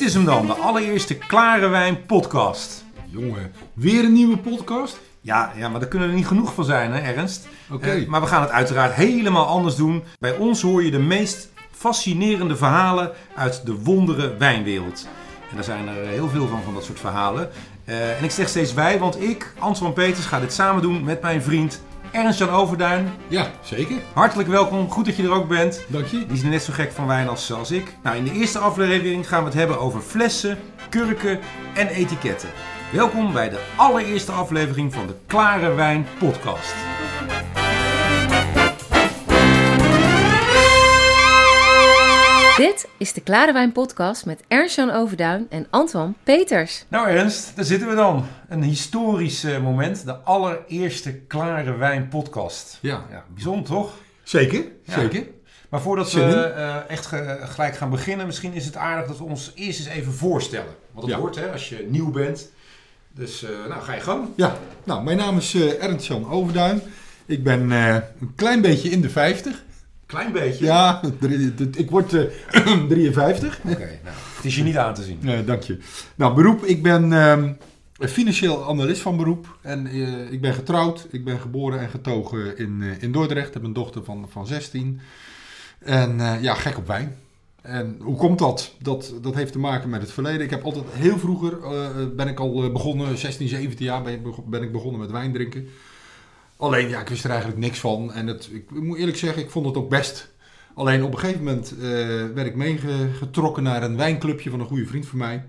Dit is hem dan, de allereerste Klare Wijn podcast. Jongen, weer een nieuwe podcast? Ja, ja, maar daar kunnen er niet genoeg van zijn, hè, Ernst? Oké. Eh, maar we gaan het uiteraard helemaal anders doen. Bij ons hoor je de meest fascinerende verhalen uit de wondere wijnwereld. En daar zijn er heel veel van, van dat soort verhalen. Eh, en ik zeg steeds wij, want ik, Antoine Peters, ga dit samen doen met mijn vriend Ernst-Jan Overduin. Ja, zeker. Hartelijk welkom, goed dat je er ook bent. Dank je. Die is net zo gek van wijn als, als ik. Nou, in de eerste aflevering gaan we het hebben over flessen, kurken en etiketten. Welkom bij de allereerste aflevering van de Klare Wijn podcast. Dit is de Klare Wijn podcast met Ernst-Jan Overduin en Antoine Peters. Nou Ernst, daar zitten we dan. Een historisch eh, moment. De allereerste Klare Wijn podcast. Ja, Ja, bijzonder toch? zeker. Ja. Zeker. Maar voordat Zin we eh, echt ge- gelijk gaan beginnen, misschien is het aardig dat we ons eerst eens even voorstellen. Want dat Ja. hoort hè, als je nieuw bent. Dus eh, nou, ga je gang. Ja, nou, mijn naam is eh Ernst-Jan Overduin. Ik ben eh, een klein beetje in de 50. Klein beetje. Ja, ik word eh, 53. Oké, nou, het is je niet aan te zien. Eh, dank je. Nou, beroep. Ik ben ehm, financieel analist van beroep. En eh, ik ben getrouwd. Ik ben geboren en getogen in, eh, in Dordrecht. Ik heb een dochter van, van 16. En eh, ja, gek op wijn. En hoe komt dat? dat? Dat heeft te maken met het verleden. Ik heb altijd heel vroeger, eh, ben ik al eh, begonnen, 16, 17 jaar ben, ben ik begonnen met wijn drinken. Alleen, ja, ik wist er eigenlijk niks van. En het, ik moet eerlijk zeggen, ik vond het ook best. Alleen op een gegeven moment eh, werd ik meegetrokken naar een wijnclubje van een goede vriend van mij.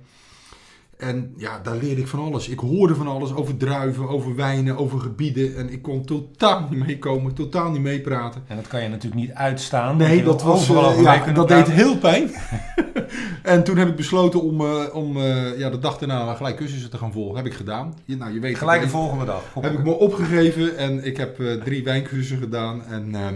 En ja, daar leerde ik van alles. Ik hoorde van alles over druiven, over wijnen, over gebieden. En ik kon totaal niet meekomen, totaal niet meepraten. En dat kan je natuurlijk niet uitstaan. Nee, dat, was, overal eh, ja, dat deed heel pijn. en toen heb ik besloten om, eh, om eh, ja, de dag daarna gelijk cursussen te gaan volgen. Heb ik gedaan. Je, nou, je weet Gelijk de ik- volgende dag. heb ik me opgegeven en ik heb eh, drie wijncursussen gedaan. En ehm,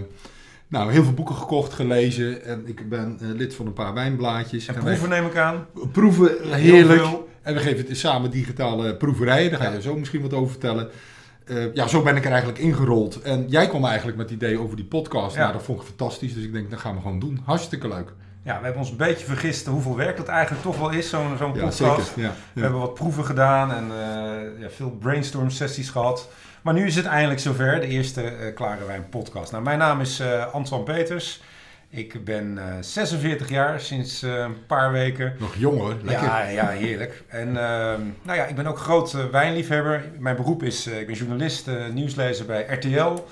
nou, heel veel boeken gekocht, gelezen. En ik ben lid van een paar wijnblaadjes. En En proeven neem ik aan. proeven Heel heerlijk. veel. En we geven het samen digitale proeverijen. Daar ga je zo misschien wat over vertellen. Ja, zo ben ik er eigenlijk ingerold. En jij kwam eigenlijk met het idee over die podcast. Ja. Nou, dat vond ik fantastisch. Dus ik denk, dat gaan we gewoon doen. Hartstikke leuk. Ja, we hebben ons een beetje vergist hoeveel werk dat eigenlijk toch wel is, zo'n zo'n Ja, podcast. zeker. Ja, We hebben wat proeven gedaan en eh, ja, veel brainstorm sessies gehad. Maar nu is het eindelijk zover, de eerste eh, Klare Wijn podcast. Nou, mijn naam is eh Antoine Peters. Ik ben eh 46 jaar, sinds een paar weken. Nog jong hoor. Lekker. Ja, ja, heerlijk. En ehm, nou ja, ik ben ook groot wijnliefhebber. Mijn beroep is, ik ben journalist, nieuwslezer bij RTL.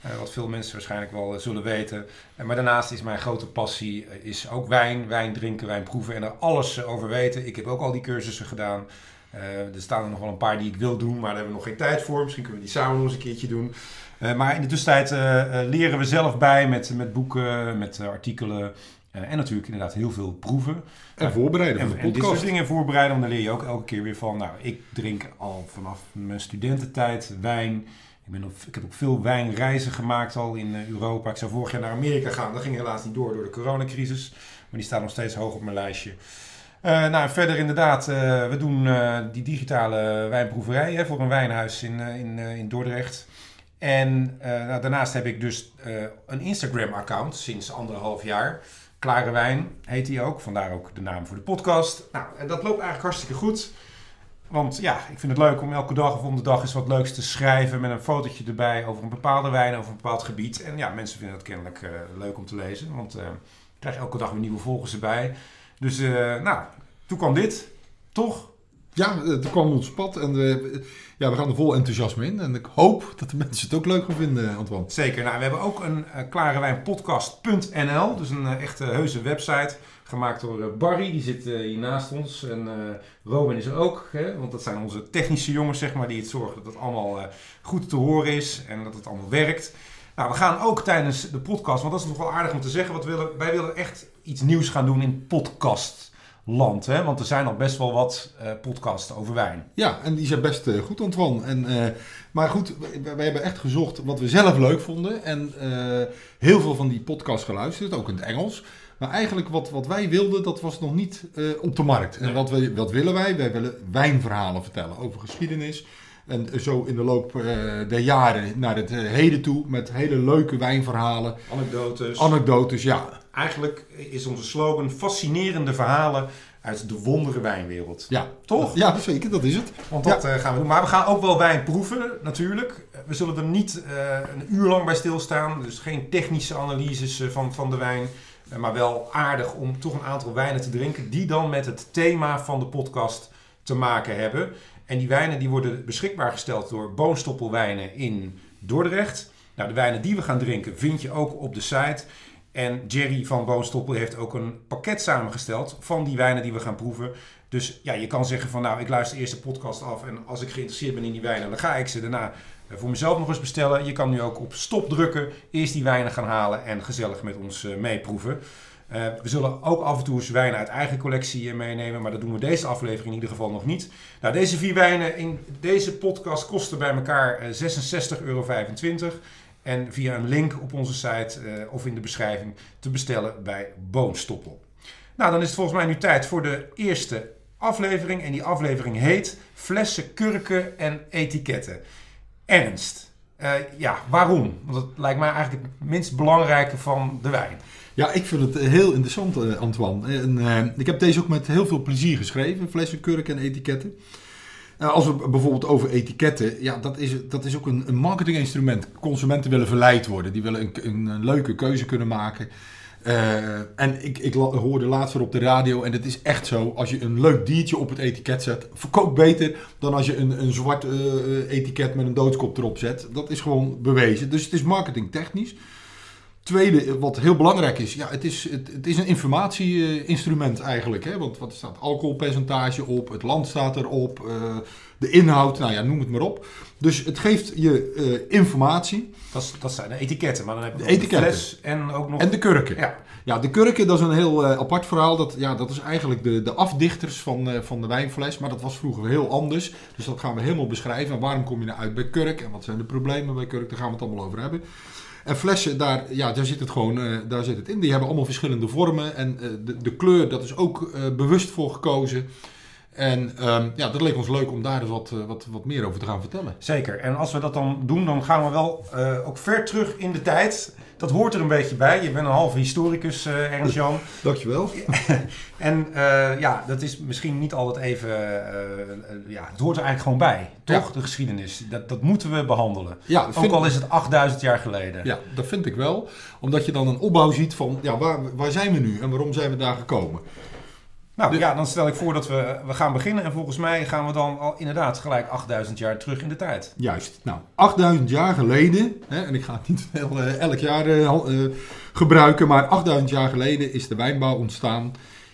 Eh, wat veel mensen waarschijnlijk wel eh, zullen weten. En maar daarnaast is mijn grote passie eh, is ook wijn, wijn drinken, wijn proeven en er alles eh, over weten. Ik heb ook al die cursussen gedaan. Eh, er staan er nog wel een paar die ik wil doen, maar daar hebben we nog geen tijd voor. Misschien kunnen we die samen nog eens een keertje doen. Eh, maar in de tussentijd eh, eh, leren we zelf bij met, met boeken, met eh, artikelen. eh, en natuurlijk inderdaad heel veel proeven. En voorbereiden En, de en dit soort dingen voorbereiden, want daar leer je ook elke keer weer van. Nou, ik drink al vanaf mijn studententijd wijn. Ik, ik heb ook veel wijnreizen gemaakt al in eh, Europa. Ik zou vorig jaar naar Amerika gaan. Dat ging helaas niet door door de coronacrisis. Maar die staat nog steeds hoog op mijn lijstje. Eh, nou, verder inderdaad, eh, we doen die digitale wijnproeverij voor een wijnhuis in, in, in Dordrecht. En nou, daarnaast heb ik dus een Instagram-account sinds anderhalf jaar. Klare Wijn heet die ook, vandaar ook de naam voor de podcast. Nou, en dat loopt eigenlijk hartstikke goed. Want ja, ik vind het leuk om elke dag of om de dag eens wat leuks te schrijven met een fotootje erbij over een bepaalde wijn, over een bepaald gebied. En ja, mensen vinden dat kennelijk eh, leuk om te lezen, want eh, ik krijg elke dag weer nieuwe volgers erbij. Dus eh, nou, toen kwam dit, toch? Ja, het kwam ons pad en we, ja, we gaan er vol enthousiasme in. En ik hoop dat de mensen het ook leuk gaan vinden, Antoine. Zeker. Nou, we hebben ook een uh, klarewijnpodcast.nl, dus een uh, echte heuse website. Gemaakt door uh, Barry, die zit uh, hier naast ons. En uh, Robin is er ook, hè? want dat zijn onze technische jongens, zeg maar, die het zorgen dat het allemaal goed te horen is en dat het allemaal werkt. Nou, we gaan ook tijdens de podcast, want dat is nog wel aardig om te zeggen, we willen, wij willen echt iets nieuws gaan doen in podcastland. Hè? Want er zijn al best wel wat uh, podcasts over wijn. Ja, en die zijn best goed, Antoine. En, uh, maar goed, wij, hebben echt gezocht wat we zelf leuk vonden. En heel veel van die podcasts geluisterd, ook in het Engels. Maar eigenlijk wat, wat wij wilden, dat was nog niet op de markt. En wat, we, wat willen wij? Wij willen wijnverhalen vertellen over geschiedenis. En zo in de loop uh, der jaren naar het heden toe met hele leuke wijnverhalen. Anekdotes. Anekdotes, ja. Eigenlijk is onze slogan fascinerende verhalen uit de wondere wijnwereld. Ja. Toch? Ja, zeker, dat is het. Want dat ja. gaan we doen. Maar we gaan ook wel wijn proeven, natuurlijk. We zullen er niet uh, een uur lang bij stilstaan. Dus geen technische analyses van, van de wijn. Uh, maar wel aardig om toch een aantal wijnen te drinken. Die dan met het thema van de podcast te maken hebben. En die wijnen die worden beschikbaar gesteld door Boonstoppelwijnen in Dordrecht. Nou, de wijnen die we gaan drinken vind je ook op de site. En Jerry van Boonstoppel heeft ook een pakket samengesteld van die wijnen die we gaan proeven. Dus ja, je kan zeggen van nou, ik luister eerst de podcast af en als ik geïnteresseerd ben in die wijnen, dan ga ik ze daarna voor mezelf nog eens bestellen. Je kan nu ook op stop drukken, eerst die wijnen gaan halen en gezellig met ons meeproeven. Uh, we zullen ook af en toe eens wijnen uit eigen collectie meenemen, maar dat doen we deze aflevering in ieder geval nog niet. Nou, deze vier wijnen in deze podcast kosten bij elkaar 66,25 euro. En via een link op onze site of in de beschrijving te bestellen bij Boonstoppel. Nou, dan is het volgens mij nu tijd voor de eerste aflevering. En die aflevering heet Flessen, kurken en etiketten. Ernst. Uh, ja, waarom? Want dat lijkt mij eigenlijk het minst belangrijke van de wijn. Ja, ik vind het heel interessant, uh, Antoine. En, ik heb deze ook met heel veel plezier geschreven, flessen, kurken en etiketten. Als we bijvoorbeeld over etiketten, ja, dat is, dat is ook een, een marketinginstrument. Consumenten willen verleid worden, die willen een, een leuke keuze kunnen maken. En ik, ik hoorde laatst weer op de radio, en het is echt zo, als je een leuk diertje op het etiket zet, verkoopt beter dan als je een, een zwart etiket met een doodskop erop zet. Dat is gewoon bewezen. Dus het is marketingtechnisch. Tweede, wat heel belangrijk is, ja, het is, het is een informatieinstrument eigenlijk. Hè? Want wat staat alcoholpercentage op, het land staat erop, uh, de inhoud, nou ja, noem het maar op. Dus het geeft je uh, informatie. Dat, dat zijn de etiketten, maar dan heb je de, etiketten. de fles en ook nog... En de kurken. Ja, ja de kurken, dat is een heel uh, apart verhaal. Dat, ja, dat is eigenlijk de, de afdichters van, van de wijnfles, maar dat was vroeger heel anders. Dus dat gaan we helemaal beschrijven. En waarom kom je nou uit bij kurk en wat zijn de problemen bij kurk, daar gaan we het allemaal over hebben. En flessen, daar, ja, daar zit het gewoon uh, daar zit het in. Die hebben allemaal verschillende vormen. En uh, de, de, kleur, dat is ook uh, bewust voor gekozen. En um, ja, dat leek ons leuk om daar dus wat, wat, wat meer over te gaan vertellen. Zeker. En als we dat dan doen, dan gaan we wel ook ver terug in de tijd. Dat hoort er een beetje bij. Je bent een halve historicus, uh, Ernst-Jan. Dankjewel. en uh, ja, dat is misschien niet altijd even... Ja, het hoort er eigenlijk gewoon bij, toch? Ja. De geschiedenis. Dat, dat moeten we behandelen. Ja, Ook vind... al is het 8000 jaar geleden. Ja, dat vind ik wel. Omdat je dan een opbouw ziet van... Ja, waar, waar zijn we nu en waarom zijn we daar gekomen? Nou de... ja, dan stel ik voor dat we, we gaan beginnen. En volgens mij gaan we dan al inderdaad gelijk 8000 jaar terug in de tijd. Juist. Nou, 8000 jaar geleden, hè, en ik ga het niet heel, uh, elk jaar uh, uh, gebruiken, maar 8000 jaar geleden is de wijnbouw ontstaan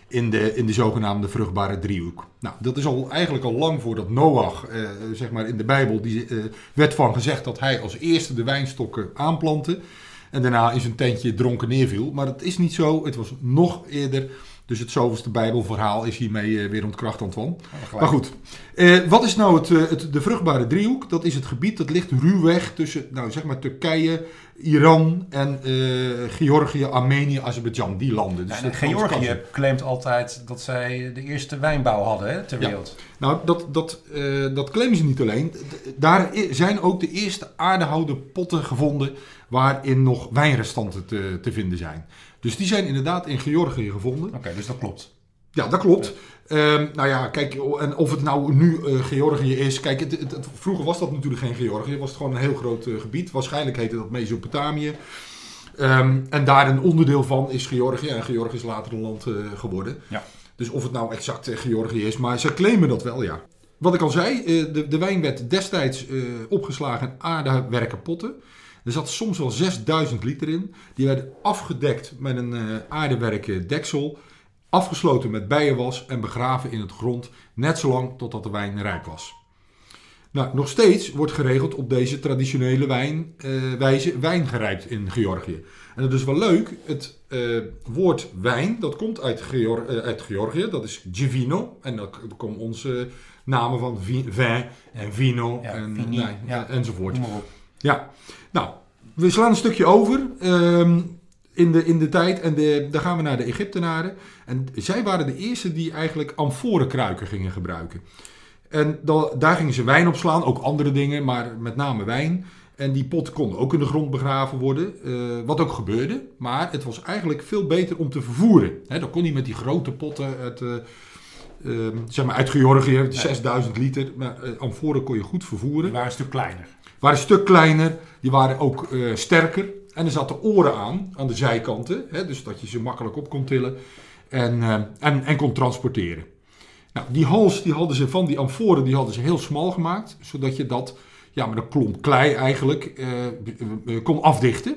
in de, in de zogenaamde vruchtbare driehoek. Nou, dat is al, eigenlijk al lang voordat Noach, zeg maar in de Bijbel, die werd van gezegd dat hij als eerste de wijnstokken aanplantte. En daarna in zijn tentje dronken neerviel. Maar dat is niet zo. Het was nog eerder. Dus het zoveelste Bijbelverhaal is hiermee uh, weer ontkracht, Antoine. Ja, maar goed, uh, wat is nou het, uh, het, de vruchtbare driehoek? Dat is het gebied dat ligt ruwweg tussen nou, zeg maar Turkije, Iran en Georgië, Armenië, Azerbeidzjan. Die landen. Dus ja, Georgië claimt altijd dat zij de eerste wijnbouw hadden hè, ter wereld. Ja. Nou, dat, dat, dat claimen ze niet alleen. Daar zijn ook de eerste aardehouden potten gevonden waarin nog wijnrestanten te, te vinden zijn. Dus die zijn inderdaad in Georgië gevonden. Oké, okay, dus dat klopt. Ja, dat klopt. Ja. Um, nou ja, kijk, en of het nou nu uh, Georgië is. Kijk, het, het, het, vroeger was dat natuurlijk geen Georgië. Het was gewoon een heel groot uh, gebied. Waarschijnlijk heette dat Mesopotamië. Um, en daar een onderdeel van is Georgië. En Georgië is later een land uh, geworden. Ja. Dus of het nou exact Georgië is. Maar ze claimen dat wel, ja. Wat ik al zei, de, de wijn werd destijds opgeslagen in aardewerken potten. Er zat soms wel 6000 liter in. Die werden afgedekt met een uh, aardewerken deksel. Afgesloten met bijenwas en begraven in het grond. Net zolang totdat de wijn rijp was. Nou, nog steeds wordt geregeld op deze traditionele wijn, uh, wijze wijn gerijpt in Georgië. En dat is wel leuk. Het uh, woord wijn, dat komt uit, Geor uit Georgië. Dat is Givino. En dat komen onze namen van vin en vino ja, en, vini, nee, ja. enzovoort. Ja, nou, we slaan een stukje over um, in, de, in de tijd en de, dan gaan we naar de Egyptenaren. En zij waren de eerste die eigenlijk amforenkruiken gingen gebruiken. En da- daar gingen ze wijn op slaan, ook andere dingen, maar met name wijn. En die pot kon ook in de grond begraven worden, eh, wat ook gebeurde. Maar het was eigenlijk veel beter om te vervoeren. Hè, dan kon niet met die grote potten uit, eh, ehm, zeg maar uit Georgië, 6000 liter. Maar eh, amforen kon je goed Die vervoeren. waren een stuk kleiner. Waren een stuk kleiner, die waren ook eh, sterker. En er zaten oren aan, aan de zijkanten. Hè, dus dat je ze makkelijk op kon tillen en, eh, en, en kon transporteren. Nou, die hals die hadden ze van die amforen die hadden ze heel smal gemaakt. Zodat je dat ja, met een klomp klei eigenlijk eh, kon afdichten.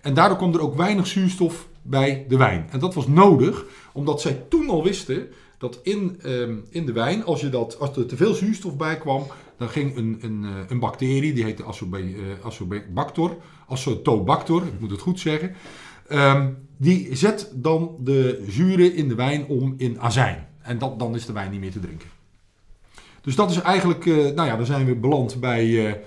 En daardoor kwam er ook weinig zuurstof bij de wijn. En dat was nodig, omdat zij toen al wisten dat in, ehm, in de wijn, als, je dat, als er te veel zuurstof bij kwam, dan ging een, een, eh, een bacterie, die heette Asobe- eh, Asobacter, ik moet het goed zeggen, ehm, die zet dan de zuren in de wijn om in azijn. En dat, dan is de wijn niet meer te drinken. Dus dat is eigenlijk, eh, nou ja, dan zijn we beland bij,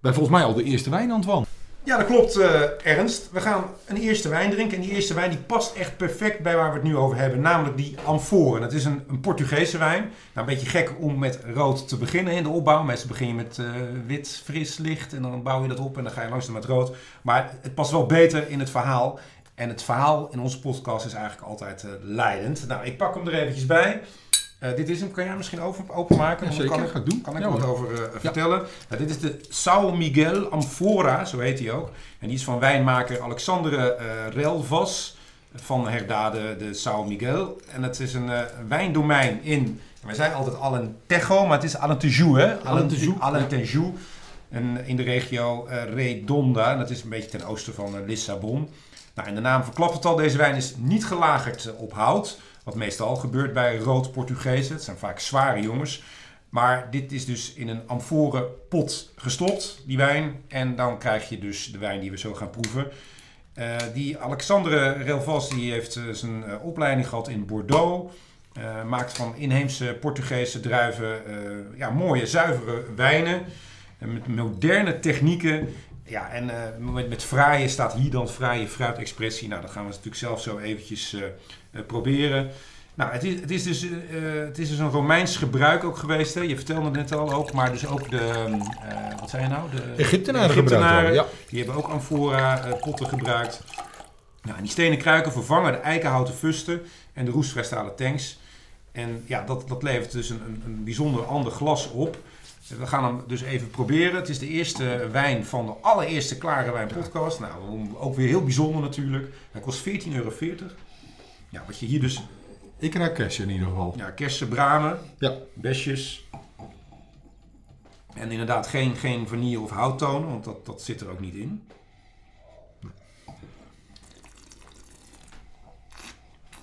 bij volgens mij al de eerste wijn, Antoine. Ja, dat klopt, eh, Ernst. We gaan een eerste wijn drinken. En die eerste wijn die past echt perfect bij waar we het nu over hebben. Namelijk die Amforen. Dat is een, een Portugese wijn. Nou, een beetje gek om met rood te beginnen in de opbouw. Meestal begin je met eh, wit, fris, licht. En dan bouw je dat op en dan ga je langzaam met rood. Maar het past wel beter in het verhaal. En het verhaal in onze podcast is eigenlijk altijd eh, leidend. Nou, ik pak hem er eventjes bij. Eh, dit is hem. Kan jij misschien open, openmaken? Ja, zeker. Kan ik, Ga doen. kan ik Ja, er wat hoor. over eh, vertellen? Nou, dit is de São Miguel Amfora, zo heet hij ook. En die is van wijnmaker Alexandre eh Relvas van Herdade de São Miguel. En het is een eh, wijndomein in, wij zijn altijd Alentejo, maar het is Alentejo, hè? Alentejo, Alentejo. En in de regio eh, Redonda, en dat is een beetje ten oosten van eh, Lissabon. Nou, en de naam verklapt het al, deze wijn is niet gelagerd eh, op hout. Wat meestal gebeurt bij rood Portugezen. Het zijn vaak zware jongens. Maar dit is dus in een amforen pot gestopt, die wijn. En dan krijg je dus de wijn die we zo gaan proeven. Eh, die Alexandre Relvas die heeft eh, zijn eh, opleiding gehad in Bordeaux. Maakt van inheemse Portugese druiven ja, mooie, zuivere wijnen. En met moderne technieken. Ja, en met, met fraaie staat hier dan fraaie fruitexpressie. Nou, dat gaan we natuurlijk zelf zo eventjes proberen. Nou, het is, het, is dus, eh, eh, het is dus een Romeins gebruik ook geweest. Hè? Je vertelde het net al ook, maar dus ook de, eh, wat zei je nou? De Egyptenaren worden, ja. Die hebben ook amfora eh, potten gebruikt. Nou, en die stenen kruiken vervangen de eikenhouten fusten en de roestvrij tanks. En ja, dat, dat levert dus een, een, een bijzonder ander glas op. We gaan hem dus even proberen. Het is de eerste wijn van de allereerste Klare Wijn podcast. Nou, ook weer heel bijzonder natuurlijk. Hij kost 14,40 euro. Ja, wat je hier dus... Ik ruik kersen in ieder geval. Ja, kersen, bramen, Ja. besjes. En inderdaad geen, geen vanille of houttonen, want dat, dat zit er ook niet in.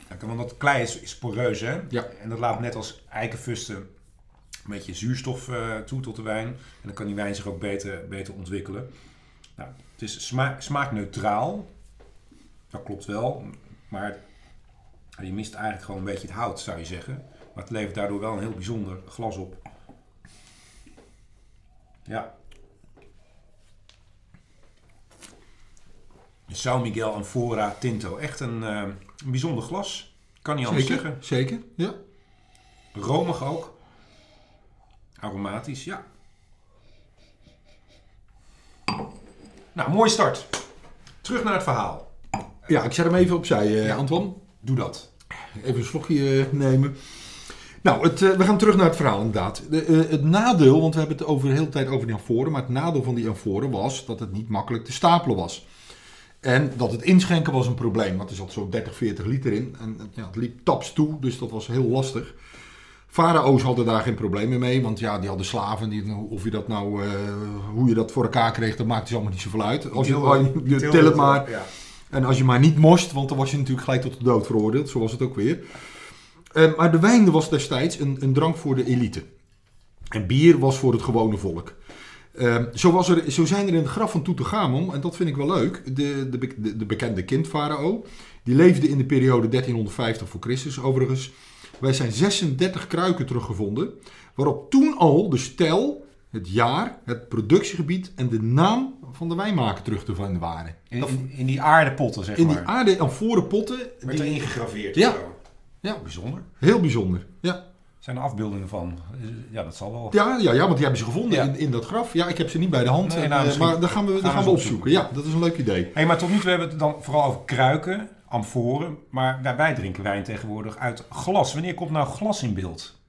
Ja, want dat klei is, is poreus, hè? Ja. En dat laat net als eikenfusten een beetje zuurstof eh, toe tot de wijn. En dan kan die wijn zich ook beter, beter ontwikkelen. Nou, het is sma smaakneutraal. Dat klopt wel. Maar je mist eigenlijk gewoon een beetje het hout, zou je zeggen. Maar het levert daardoor wel een heel bijzonder glas op. Ja. De São Miguel Amfora Tinto. Echt een, eh, een bijzonder glas. Kan niet anders Zeker, zeggen. zeker. Ja. Romig ook. Aromatisch, ja. Nou, mooie start. Terug naar het verhaal. ja, ik zet hem even opzij, eh Ja. Antoine. Doe dat. Even een slokje eh, nemen. Nou, het, eh, we gaan terug naar het verhaal inderdaad. De, eh, het nadeel, want we hebben het over de hele tijd over die amforen, maar het nadeel van die amforen was dat het niet makkelijk te stapelen was. En dat het inschenken was een probleem, want er zat zo'n 30, 40 liter in. En ja, het liep taps toe, dus dat was heel lastig. Farao's hadden daar geen problemen mee, want ja, die hadden slaven. Die, of je dat nou, hoe je dat voor elkaar kreeg, dat maakte dus allemaal niet zoveel uit. Als je, je, je til het maar. Ja. En als je maar niet moest, want dan was je natuurlijk gelijk tot de dood veroordeeld. Zo was het ook weer. Eh, maar de wijn was destijds een, een drank voor de elite. En bier was voor het gewone volk. Eh, zo, was er, zo zijn er in het graf van Tutankhamon, en dat vind ik wel leuk, de, de, de, de bekende kind-farao. Die leefde in de periode 1350 voor Christus overigens. Wij zijn 36 kruiken teruggevonden, waarop toen al de stijl, het jaar, het productiegebied en de naam van de wijnmaker terug te vinden waren. In, in, in die aardepotten, zeg In maar. die aarde amforen potten. Werd Die, erin gegraveerd. Ja. zo. Ja. Bijzonder. heel bijzonder. Ja. Zijn er afbeeldingen van? Ja, dat zal wel. Ja, ja, ja want die hebben ze gevonden Ja. in, in dat graf. Ja, ik heb ze niet bij de hand. Nee, nou, eh, maar daar gaan we, gaan we gaan we eens opzoeken. opzoeken. Ja, dat is een leuk idee. Hey, maar tot nu toe hebben we het dan vooral over kruiken, amforen. Maar wij drinken wijn tegenwoordig uit glas. Wanneer komt nou glas in beeld?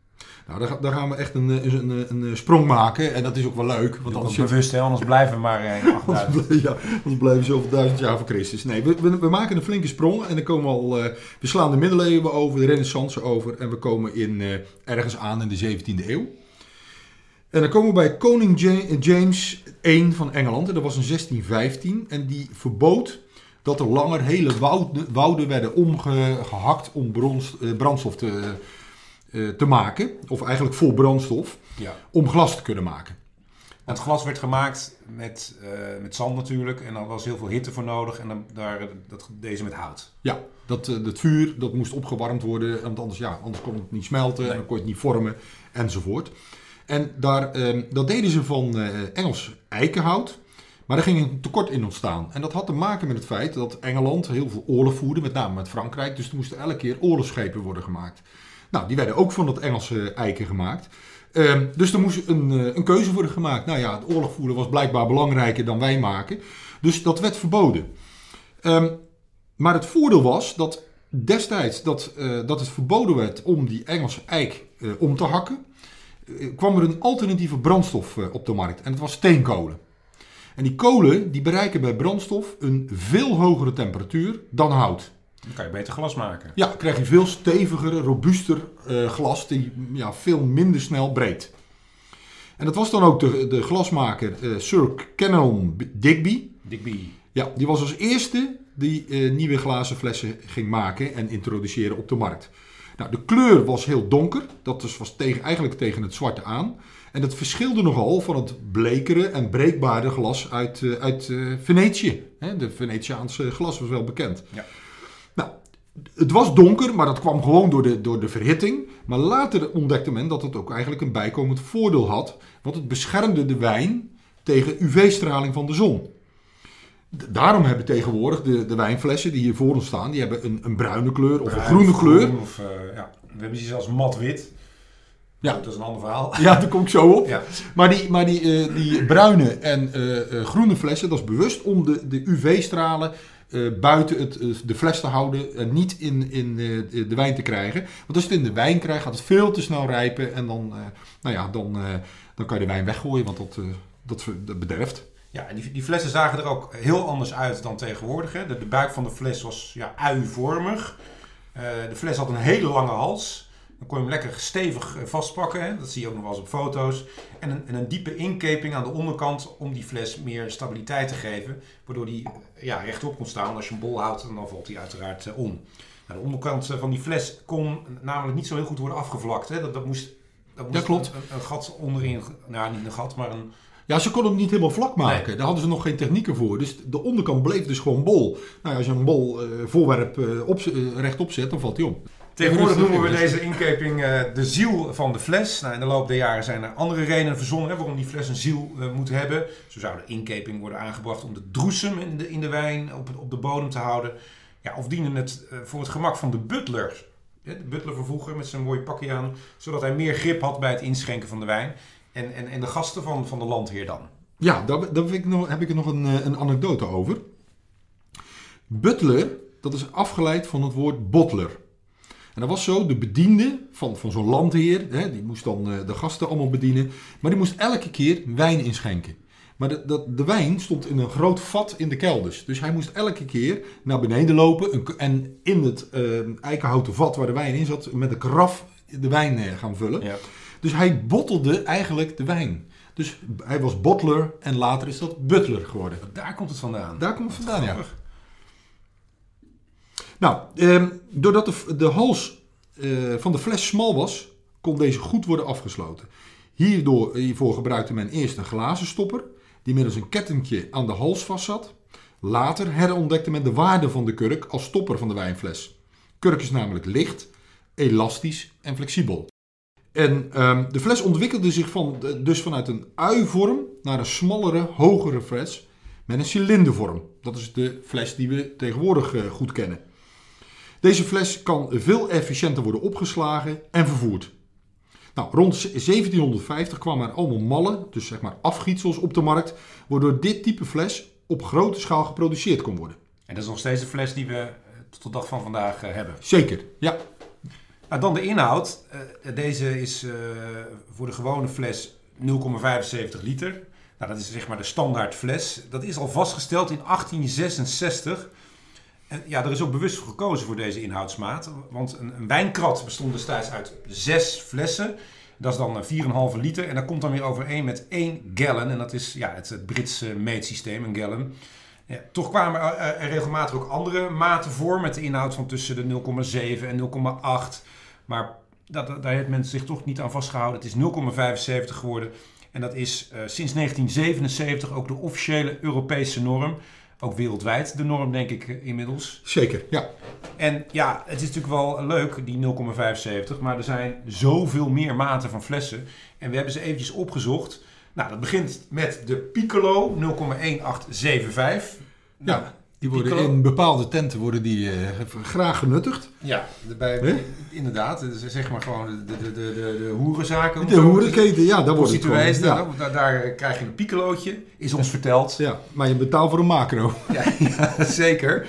Nou, daar, daar gaan we echt een, eh, een, een, een sprong maken. En dat is ook wel leuk. Want anders, bewust, hè? anders blijven we maar eh, in 8000. ja, anders blijven we zoveel duizend jaar voor Christus. Nee, we, we, we maken een flinke sprong. En dan komen we al... eh, we slaan de middeleeuwen over, de renaissance over. En we komen in, eh, ergens aan in de 17e eeuw. En dan komen we bij koning Ja- James I van Engeland. En dat was in 1615. En die verbood dat er langer hele wouden, wouden werden omgehakt om brons- eh, brandstof te, eh, te maken. Of eigenlijk vol brandstof. Ja. Om glas te kunnen maken. Het glas werd gemaakt met, eh, met zand natuurlijk. En daar was heel veel hitte voor nodig. En dan, daar, dat deden ze met hout. Ja, dat, eh, dat vuur dat moest opgewarmd worden, want anders, ja, anders kon het niet smelten, Nee. en dan kon je het niet vormen enzovoort. En daar, eh, dat deden ze van eh, Engels eikenhout, maar daar ging een tekort in ontstaan. En dat had te maken met het feit dat Engeland heel veel oorlog voerde, met name met Frankrijk, dus er moesten elke keer oorlogsschepen worden gemaakt. Nou, die werden ook van dat Engelse eiken gemaakt. Ehm, dus er moest een, eh, een keuze worden gemaakt. Nou ja, het oorlog voeren was blijkbaar belangrijker dan wij maken. Dus dat werd verboden. Ehm, maar het voordeel was dat destijds dat, eh, dat het verboden werd om die Engelse eik eh, om te hakken, kwam er een alternatieve brandstof op de markt. En het was steenkolen. En die kolen die bereiken bij brandstof een veel hogere temperatuur dan hout. Dan kan je beter glas maken. Ja, dan krijg je veel steviger, robuuster eh, glas die ja, veel minder snel breekt. En dat was dan ook de, de glasmaker eh, Sir Kenelm Digby. Digby. Ja, die was als eerste die eh, nieuwe glazen flessen ging maken en introduceren op de markt. Nou, de kleur was heel donker. Dat dus was tegen, eigenlijk tegen het zwarte aan. En dat verschilde nogal van het blekere en breekbare glas uit, eh, uit Venetië. Hè, de Venetiaanse glas was wel bekend. Ja. Het was donker, maar dat kwam gewoon door de, door de verhitting. Maar later ontdekte men dat het ook eigenlijk een bijkomend voordeel had. Want het beschermde de wijn tegen UV-straling van de zon. Daarom hebben tegenwoordig de, de wijnflessen die hier voor ons staan, die hebben een, een bruine kleur of een groene kleur. groen Of, eh, ja. We hebben ze zelfs mat wit. Ja. Dat is een ander verhaal. Ja, daar kom ik zo op. Ja. Maar die, maar die, eh, die bruine en eh, groene flessen, dat is bewust om de, de UV-stralen eh, buiten het, eh, de fles te houden en niet in, in eh, de- wijn te krijgen. Want als je het in de wijn krijgt, gaat het veel te snel rijpen en dan, nou ja, dan, dan kan je de wijn weggooien, want dat, dat, dat bederft. Ja, die, die flessen zagen er ook heel anders uit dan tegenwoordig. Hè. De, buik van de fles was ja, ui-vormig. De fles had een hele lange hals. Dan kon je hem lekker stevig eh, vastpakken. Hè. Dat zie je ook nog wel eens op foto's. En een, en een diepe inkeping aan de onderkant om die fles meer stabiliteit te geven. Waardoor die eh, ja, rechtop kon staan. Als je hem bol houdt, dan valt hij uiteraard eh, om. Nou, de onderkant van die fles kon namelijk niet zo heel goed worden afgevlakt. Hè. Dat, dat moest, dat moest Ja, klopt. Een, een gat onderin, nou niet een gat, maar een, Ja, ze konden hem niet helemaal vlak maken. Nee. Daar hadden ze nog geen technieken voor. Dus de onderkant bleef dus gewoon bol. Nou ja, als je een bol voorwerp eh, op, rechtop zet, dan valt hij om. Tegenwoordig noemen we deze inkeping eh, de ziel van de fles. Nou, in de loop der jaren zijn er andere redenen verzonnen hè, waarom die fles een ziel eh, moet hebben. Zo zou de inkeping worden aangebracht om de droesem in de, in de wijn op, op de bodem te houden. Ja, of dienen het eh, voor het gemak van de butler. Hè, De butler van vroeger met zijn mooie pakje aan, zodat hij meer grip had bij het inschenken van de wijn. En, en, en de gasten van, van de landheer dan. Ja, daar, daar heb ik nog, heb ik nog een, een anekdote over. Butler, dat is afgeleid van het woord bottler. En dat was zo, de bediende van, van zo'n landheer, hè, die moest dan eh, de gasten allemaal bedienen, maar die moest elke keer wijn inschenken. Maar de, dat, de wijn stond in een groot vat in de kelders. Dus hij moest elke keer naar beneden lopen en in het eh, eikenhouten vat waar de wijn in zat, met een karaf de wijn eh, gaan vullen. Ja. Dus hij bottelde eigenlijk de wijn. Dus hij was bottler en later is dat butler geworden. Daar komt het vandaan. Daar komt het vandaan, ja. Nou, ehm, doordat de, de hals eh, van de fles smal was, kon deze goed worden afgesloten. Hierdoor, hiervoor gebruikte men eerst een glazen stopper, die middels een kettingje aan de hals vastzat. Later herontdekte men de waarde van de kurk als stopper van de wijnfles. Kurk is namelijk licht, elastisch en flexibel. En ehm, de fles ontwikkelde zich van, dus vanuit een ui-vorm naar een smallere, hogere fles met een cilindervorm. Dat is de fles die we tegenwoordig eh, goed kennen. Deze fles kan veel efficiënter worden opgeslagen en vervoerd. Nou, rond 1750 kwamen er allemaal mallen, dus zeg maar afgietsels op de markt, waardoor dit type fles op grote schaal geproduceerd kon worden. En dat is nog steeds de fles die we eh, tot de dag van vandaag eh, hebben. Zeker, ja. Nou, dan de inhoud. Eh, deze is voor de gewone fles 0,75 liter. Nou, dat is zeg maar de standaard fles. Dat is al vastgesteld in 1866. Ja, er is ook bewust gekozen voor deze inhoudsmaat. Want een, een wijnkrat bestond destijds uit zes flessen. Dat is dan eh, 4,5 liter. En dat komt dan weer overeen met 1 gallon. En dat is ja, het, Britse meetsysteem, een gallon. Ja, toch kwamen er, er- regelmatig ook andere maten voor. Met de inhoud van tussen de 0,7 en 0,8. Maar dat- daar heeft men zich toch niet aan vastgehouden. Het is 0,75 geworden. En dat is eh, sinds 1977 ook de officiële Europese norm. Ook wereldwijd de norm, denk ik eh, inmiddels. Zeker, ja. En ja, het is natuurlijk wel leuk, die 0,75. Maar er zijn zoveel meer maten van flessen. En we hebben ze eventjes opgezocht. Nou, dat begint met de Piccolo 0,1875. Nou, Ja, die worden in bepaalde tenten worden die, eh, graag genuttigd. Ja, de- bij, inderdaad. Is Zeg maar gewoon de, de, de, de, de hoerenzaken. De hoerenketen, ja, daar wordt het gewoon. Ja. daar, daar krijg je een piccolootje, is ons verteld. ja, maar je betaalt voor een macro. Ja, ja, zeker.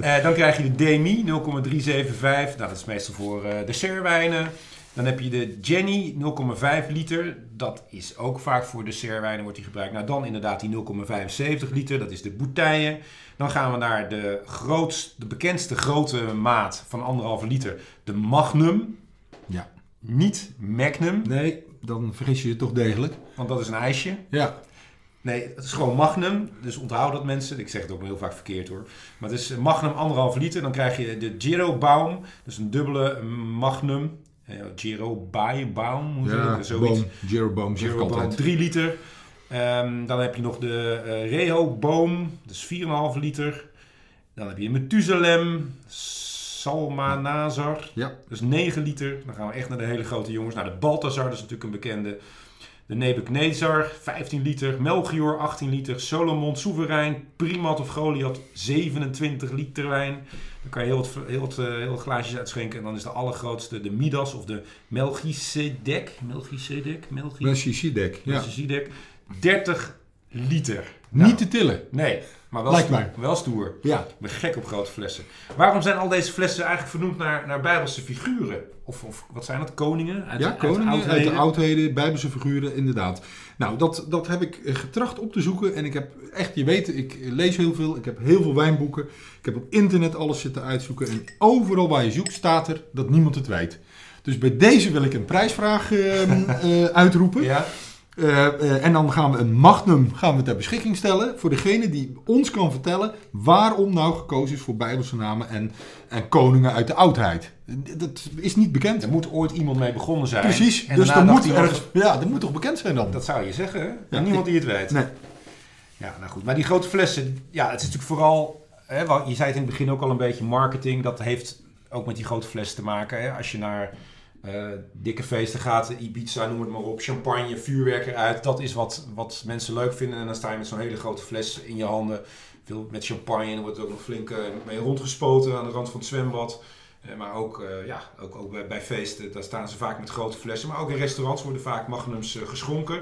Eh, dan krijg je de Demi 0,375. Nou, dat is meestal voor eh dessertwijnen. Dan heb je de Jenny 0,5 liter. Dat is ook vaak voor dessertwijnen wordt die gebruikt. Nou, dan inderdaad die 0,75 liter. Dat is de bouteille. Dan gaan we naar de, grootst, de bekendste grote maat van anderhalve liter. De Magnum. Ja. Niet Magnum, Nee, dan vergis je je toch degelijk. want dat is een ijsje. Ja, Nee, het is gewoon Magnum. Dus onthoud dat mensen. Ik zeg het ook heel vaak verkeerd hoor. Maar het is Magnum anderhalf liter. Dan krijg je de Giro Baum. Dus een dubbele Magnum. Eh, Giro Baum, Baum hoe ja? Zoiets. boom, Giro ik Giro Baum altijd. 3 liter. Ehm, dan heb je nog de eh Reho Boom. Dus 4,5 liter. Dan heb je Methuselem. Salmanazar. Ja, Dus 9 liter. Dan gaan we echt naar de hele grote jongens. Nou, de Balthazar, dat is natuurlijk een bekende. De Nebuchadnezzar, 15 liter. Melchior, 18 liter. Solomon, Soeverein. Primat of Goliath, 27 liter wijn. Dan kan je heel wat, heel wat, eh, heel wat glaasjes uitschenken. En dan is de allergrootste de Midas of de Melchizedek. Melchizedek? Melchi- Messi Sidek. Ja. Melchizedek. 30 liter. Niet te tillen. Nee, maar wel Lijkt stoer. mij. Wel stoer. Ja. Ik ben gek op grote flessen. Waarom zijn al deze flessen eigenlijk vernoemd naar, naar Bijbelse figuren? Of, of wat zijn dat? Koningen? Uit, ja, uit koningen uit de oudheden? oudheden, bijbelse figuren, inderdaad. Nou, dat, dat heb ik eh, getracht op te zoeken. En ik heb echt, je weet, ik lees heel veel. Ik heb heel veel wijnboeken. Ik heb op internet alles zitten uitzoeken. En overal waar je zoekt staat er dat niemand het weet. Dus bij deze wil ik een prijsvraag ehm, eh, uitroepen. Ja, Eh, eh, en dan gaan we een magnum gaan we ter beschikking stellen voor degene die ons kan vertellen waarom nou gekozen is voor bijbelse namen en, en koningen uit de oudheid. Dat is niet bekend. er moet ooit iemand mee begonnen zijn. Precies, En dus dat moet, iemand, ergens, ja, dat moet toch bekend zijn dan? Dat zou je zeggen, hè? Ja, niemand ik- die het weet. Nee. Ja, nou goed. Maar die grote flessen, ja, het is natuurlijk vooral... Hè, je zei het in het begin ook al een beetje marketing. Dat heeft ook met die grote flessen te maken. Hè? Als je naar eh, dikke feesten gaat, Ibiza, noem het maar op, champagne, vuurwerk eruit. Dat is wat, wat mensen leuk vinden. En dan sta je met zo'n hele grote fles in je handen. Veel met champagne. En dan wordt er ook nog flink eh, mee rondgespoten aan de rand van het zwembad. Eh, maar ook, ja, ook, ook bij, feesten, daar staan ze vaak met grote flessen. Maar ook in restaurants worden vaak magnums geschonken.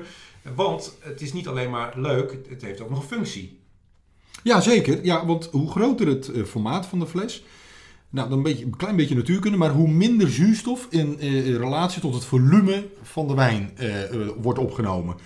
Want het is niet alleen maar leuk, het- heeft ook nog een functie. Ja, zeker. Ja, want hoe groter het formaat van de fles, nou, dan een, beetje, een klein beetje natuurkunde, maar hoe minder zuurstof in, eh, in relatie tot het volume van de wijn eh, eh, wordt opgenomen.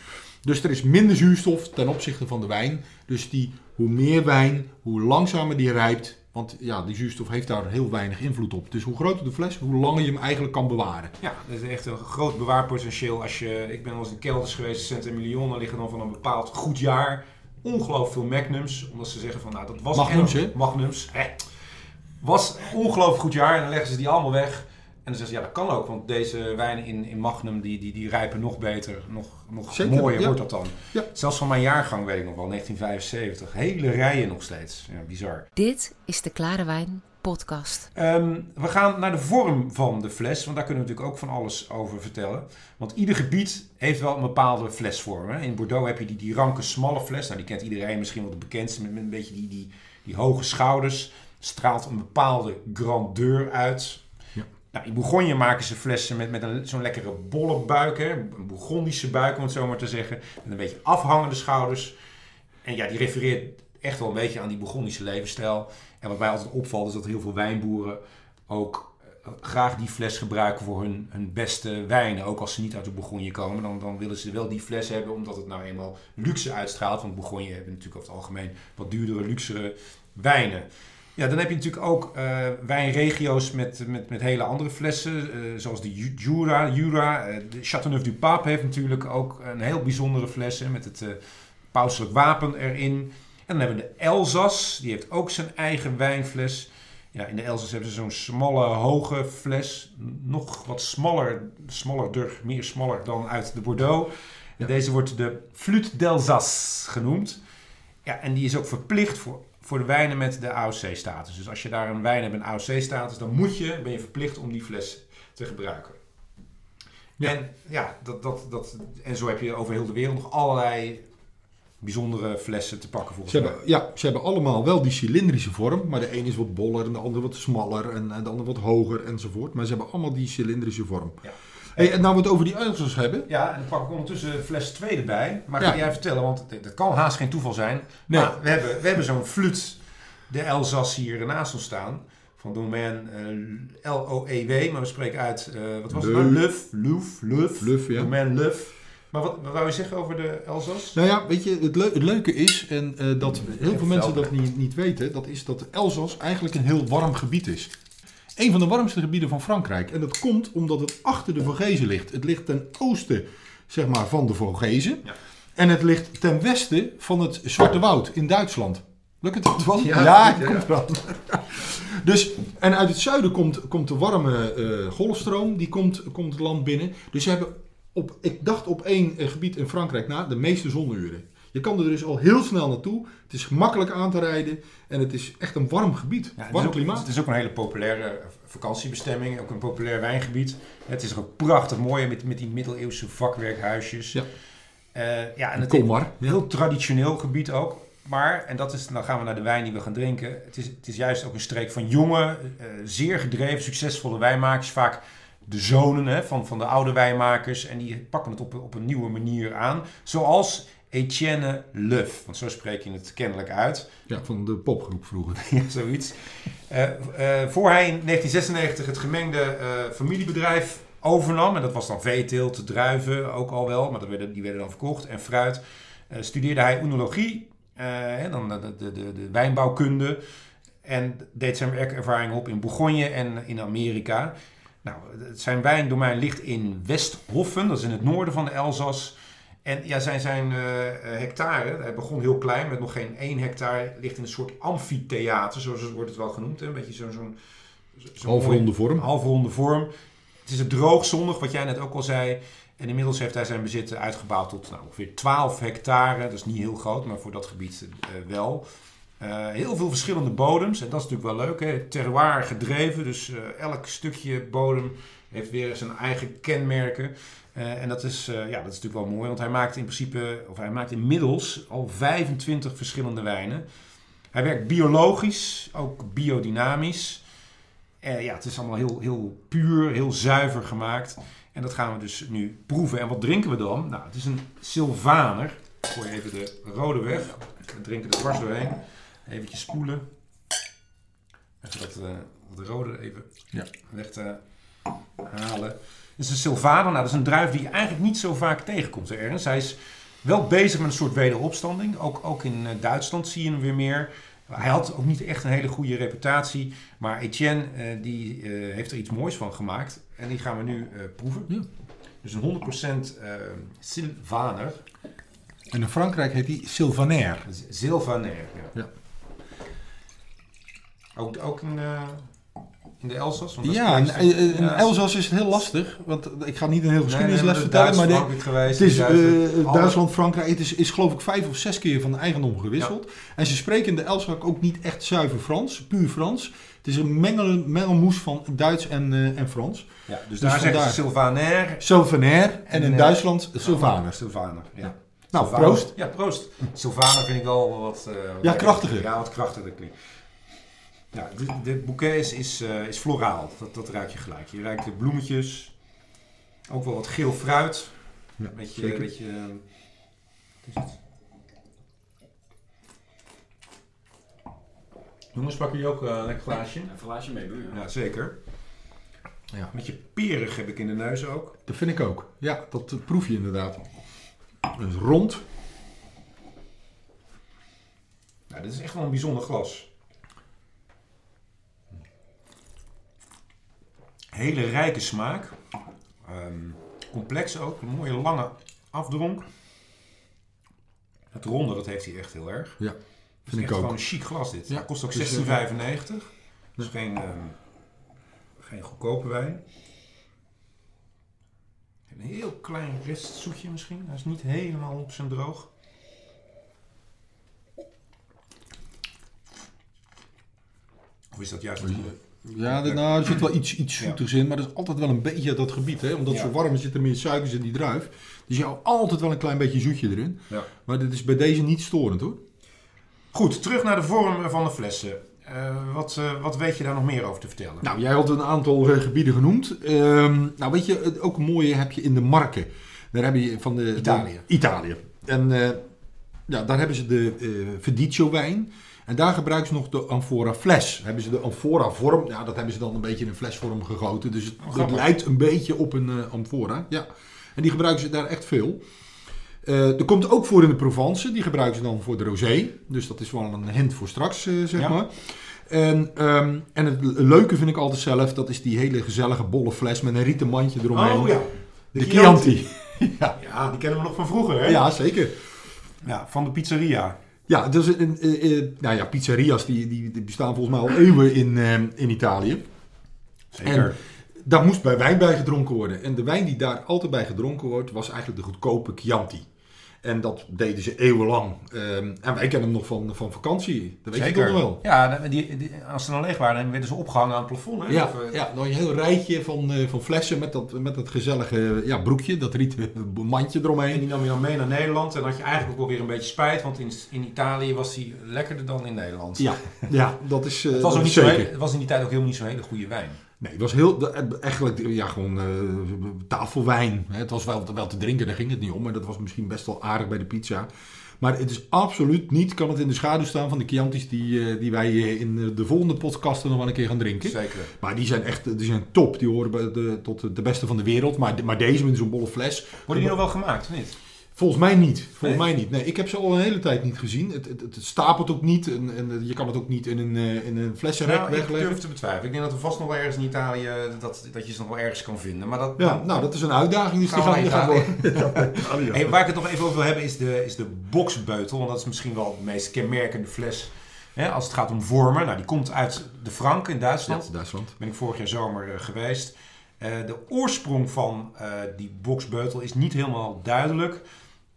Dus er is minder zuurstof ten opzichte van de wijn. Dus die, hoe meer wijn, hoe langzamer die rijpt. Want ja, die zuurstof heeft daar heel weinig invloed op. Dus hoe groter de fles, hoe langer je hem eigenlijk kan bewaren. Ja, dat is echt een groot bewaarpotentieel. Als je, ik ben wel eens in kelders geweest, Sint-Emilion, daar liggen dan van een bepaald goed jaar ongelooflijk veel magnums. Omdat ze zeggen van, nou dat was... Magnums, hè? Magnums, hè. Was ongelooflijk goed jaar en dan leggen ze die allemaal weg. En dan zeggen ze, ja dat kan ook, want deze wijnen in, in Magnum, die, die, die rijpen nog beter, nog, nog Zeker, mooier ja. wordt dat dan. Ja. Zelfs van mijn jaargang weet ik nog wel, 1975. Hele rijen nog steeds. Ja, bizar. Dit is de Klare Wijn podcast. Ehm, we gaan naar de vorm van de fles, want daar kunnen we natuurlijk ook van alles over vertellen. Want ieder gebied heeft wel een bepaalde flesvorm. Hè? In Bordeaux heb je die, die ranke, smalle fles. Nou, die kent iedereen misschien wel de bekendste, met, met een beetje die, die, die hoge schouders. Straalt een bepaalde grandeur uit. Ja. Nou, in Bourgogne maken ze flessen met, met een, zo'n lekkere bolle buik, hè? een Bourgondische buik om het zo maar te zeggen. Met een beetje afhangende schouders. En ja, die refereert echt wel een beetje aan die Bourgondische levensstijl. En wat mij altijd opvalt is dat heel veel wijnboeren ook eh, graag die fles gebruiken voor hun, hun beste wijnen. Ook als ze niet uit de Bourgogne komen, dan, dan willen ze wel die fles hebben omdat het nou eenmaal luxe uitstraalt. Want Bourgogne hebben natuurlijk over het algemeen wat duurdere, luxere wijnen. Ja, dan heb je natuurlijk ook eh, wijnregio's met, met, met hele andere flessen, eh, zoals de Ju- Jura. Jura eh, de Châteauneuf-du-Pape heeft natuurlijk ook een heel bijzondere fles hè, met het pauselijk wapen erin. En dan hebben we de Elzas, die heeft ook zijn eigen wijnfles. Ja, in de Elzas hebben ze zo'n smalle, hoge fles. Nog wat smaller, smallerder, meer smaller dan uit de Bordeaux. Ja. Deze wordt de Flûte d'Alsace genoemd. Ja, en die is ook verplicht voor, voor de wijnen met de AOC-status. Dus als je daar een wijn hebt met een AOC-status, dan moet je, ben je verplicht om die fles te gebruiken. Ja. En, ja, dat, dat, dat, en zo heb je over heel de wereld nog allerlei bijzondere flessen te pakken volgens Ze mij. hebben, ja, ze hebben allemaal wel die cilindrische vorm, maar de een is wat boller en de ander wat smaller en, en de ander wat hoger enzovoort. Maar ze hebben allemaal die cilindrische vorm. Ja. Hey, en nou we het over die Elzas hebben. Ja, en dan pak ik ondertussen fles 2 erbij. Maar Ja. ga jij vertellen, want het- dat kan haast geen toeval zijn. Nee. Maar we hebben, we hebben zo'n fluit, de Elzas hier naast ons staan. Van domein eh, L-O-E-W, maar we spreken uit, eh, wat was het nou? Luf, Luf, Luf. Luf, ja. Domein Luf. Maar wat, wat wou je zeggen over de Elzas? Nou ja, weet je, het, leu- het leuke is, en eh, dat heel veel mensen dat niet, niet weten, dat is dat Elzas eigenlijk een heel warm gebied is. Een van de warmste gebieden van Frankrijk. En dat komt omdat het achter de Vogezen ligt. Het ligt ten oosten zeg maar, van de Vogezen. Ja. En het ligt ten westen van het Zwarte Woud in Duitsland. Lukt het dat wel? Ja, ja, ja, komt wel. dus, en uit het zuiden komt, komt de warme eh, golfstroom, die komt, komt het land binnen. Dus ze hebben, op, ik dacht op één eh, gebied in Frankrijk na, de meeste zonuren. Je kan er dus al heel snel naartoe. Het is makkelijk aan te rijden en het is echt een warm gebied. Ja, het, is warm ook, klimaat. het is ook een hele populaire vakantiebestemming, ook een populair wijngebied. Het is ook prachtig mooi met, met die middeleeuwse vakwerkhuisjes. Ja. Eh, ja, en het Kom maar. Een heel traditioneel gebied ook. Maar, en dat is, dan gaan we naar de wijn die we gaan drinken. Het is, het is juist ook een streek van jonge, eh, zeer gedreven, succesvolle wijnmakers. Vaak de zonen hè, van, van de oude wijnmakers. En die pakken het op, op een nieuwe manier aan. Zoals Etienne Leuf. Want zo spreek je het kennelijk uit. Ja, van de popgroep vroeger. Ja, zoiets. Eh, eh, voor hij in 1996 het gemengde eh, familiebedrijf overnam, en dat was dan veeteelt, druiven ook al wel, maar dat werden, die werden dan verkocht, en fruit, studeerde hij oenologie, dan de, de, de, de wijnbouwkunde, en deed zijn werkervaring op in Bourgogne en in Amerika. Nou, zijn wijndomein ligt in Westhoffen, dat is in het noorden van de Elzas. En ja, zijn, zijn eh, hectare, hij begon heel klein met nog geen één hectare, ligt in een soort amfitheater, zoals het wordt het wel genoemd. Hè? Een beetje zo'n zo'n zo'n Halfronde vorm. halfronde vorm. Het is een droogzondig, wat jij net ook al zei. En inmiddels heeft hij zijn bezit uitgebouwd tot nou, ongeveer 12 hectare. Dat is niet heel groot, maar voor dat gebied eh, wel. Eh, heel veel verschillende bodems. En dat is natuurlijk wel leuk. Hè? Terroir gedreven. Dus elk stukje bodem heeft weer zijn eigen kenmerken. Eh, en dat is, eh, ja, dat is natuurlijk wel mooi. Want hij maakt in principe, of hij maakt inmiddels al 25 verschillende wijnen. Hij werkt biologisch, ook biodynamisch. Eh, ja, het is allemaal heel, heel puur, heel zuiver gemaakt. En dat gaan we dus nu proeven. En wat drinken we dan? Nou, het is een Sylvaner. Ik gooi even de rode weg. We drinken er dwars doorheen. Eventjes spoelen. Even dat, dat rode even Ja. weg te halen. Is een. Nou, dat is een druif die je eigenlijk niet zo vaak tegenkomt, Ernst. Hij is wel bezig met een soort wederopstanding. Ook, ook in eh, Duitsland zie je hem weer meer. Hij had ook niet echt een hele goede reputatie. Maar Etienne eh, die, eh, heeft er iets moois van gemaakt. En die gaan we nu proeven. Ja. Dus een 100% eh Sylvaner. En in Frankrijk heet die Sylvaner. Sylvaner, ja. Ja. Ook, ook eh, in de Elzas? Want Ja, in, Elzas is het heel lastig. Want ik ga niet een Nee, geschiedenisles nee, vertellen. Maar de, geweest, Het is Duitsland. eh, Duitsland, Frankrijk. Het is, is geloof ik vijf of zes keer van eigendom gewisseld. En ze spreken in de Elzas ook niet echt zuiver Frans, puur Frans. Het is een mengel, mengelmoes van Duits en, eh, en Frans. Ja, dus, Dus daar zeggen ze Sylvaner. Sylvaner en, in eh, Duitsland Sylvaner. Sylvaner, ja. Nou, Sylvaner. proost. Ja, proost. Sylvaner vind ik wel wat... wat Ja, krachtiger. Ja, wat krachtiger klinkt. Ja, de, de bouquet is, is, eh, is floraal. Dat, dat ruik je gelijk. Je ruikt de bloemetjes. Ook wel wat geel fruit. Ja, beetje, zeker. beetje, eh, wat is het? Jongens, pakken jullie ook eh, een lekker glaasje? Een glaasje meedoen, ja. Ja, zeker. Ja. Met je perig heb ik in de neus ook. Dat vind ik ook. Ja, dat proef je inderdaad. Dus rond. Nou, dit is echt wel een bijzonder glas. Hele rijke smaak. Ehm, complex ook. Een mooie lange afdronk. Het ronde, dat heeft hij echt heel erg. Ja, Het is vind echt ik ook. gewoon een chic glas dit. Ja, Het kost ook het is, 16,95. Dus geen, ehm, geen goedkope wijn. Een heel klein restzoetje misschien. Hij is niet helemaal op zijn droog. Of is dat juist... het goede? Ja, de- nou, er zit wel iets, iets Ja. zoetigs in, maar dat is altijd wel een beetje dat gebied. Hè? Omdat het Ja. zo warm is, zit er meer suikers in die druif. Dus je houdt altijd wel een klein beetje zoetje erin. Ja. Maar dit is bij deze niet storend hoor. Goed, terug naar de vorm van de flessen. Eh, wat, eh, wat weet je daar nog meer over te vertellen? Nou, jij had een aantal eh, gebieden genoemd. Ehm, nou, weet je, ook een mooie heb je in de Marken. Daar heb je van de... Italië. de- Italië. En ja, daar hebben ze de Verdicchio wijn. En daar gebruiken ze nog de amphora fles. Hebben ze de amphora vorm. Ja, dat hebben ze dan een beetje in een flesvorm gegoten. Dus het, het grappig. lijkt een beetje op een eh, amphora. Ja. En die gebruiken ze daar echt veel. Eh er komt ook voor in de Provence. Die gebruiken ze dan voor de rosé. Dus dat is wel een hint voor straks, eh, zeg Ja. maar. En, ehm, en het leuke vind ik altijd zelf, dat is die hele gezellige bolle fles met een rieten mandje eromheen. Oh ja, De Chianti. ja. Ja, die kennen we nog van vroeger, hè? ja, zeker. Ja, van de pizzeria. Ja, dus een, eh, eh, nou ja, pizzeria's die, die, die bestaan volgens mij al eeuwen in, eh, in Italië. Zeker. Daar moest bij wijn bij gedronken worden. En de wijn die daar altijd bij gedronken wordt, was eigenlijk de goedkope Chianti. En dat deden ze eeuwenlang. Ehm, en wij kennen hem nog van, van vakantie. Dat weet je toch nog wel. Ja, die, die- als ze dan leeg waren, dan werden ze opgehangen aan het plafond. Hè? Ja, Of, eh, ja, nog een heel rijtje van, eh, van flessen met dat, met dat gezellige ja, broekje, dat rieten mandje En eromheen. die nam je dan mee naar Nederland. En dan had je eigenlijk ook wel weer een beetje spijt. Want in, in Italië was hij lekkerder dan in Nederland. Ja, ja, dat is, eh, Het was, dat ook niet zo het was in die tijd ook helemaal niet zo'n hele goede wijn. Nee, het was heel, eigenlijk ja, gewoon eh, tafelwijn. Het was wel, wel te drinken, daar ging het niet om. Maar dat was misschien best wel aardig bij de pizza. Maar het is absoluut niet, kan het in de schaduw staan van de Chianti's die, eh, die wij eh, in de volgende podcasten nog wel een keer gaan drinken. Zeker. Maar die zijn echt die zijn top. Die horen bij de, tot de beste van de wereld. Maar, maar deze met zo'n bolle fles. Worden die nog wel gemaakt, of niet? Volgens mij niet. Volgens Nee? mij niet. Nee, ik heb ze al een hele tijd niet gezien. Het, het, het stapelt ook niet. En, en je kan het ook niet in een, eh, in een flessenrek Nou, ik wegleggen. durf te betwijfelen. Ik denk dat er vast nog wel ergens in Italië, dat, dat je ze nog wel ergens kan vinden. Maar dat, Ja, nou, dat is een uitdaging. Dus die Gaan die worden. Hey, waar ik het nog even over wil hebben is de, is de boksbeutel. Want dat is misschien wel de meest kenmerkende fles hè, als het gaat om vormen. Nou, die komt uit de Frank in Duitsland. Ja, Duitsland. Daar ben ik vorig jaar zomer eh, geweest. Eh, de oorsprong van eh, die boksbeutel is niet helemaal duidelijk.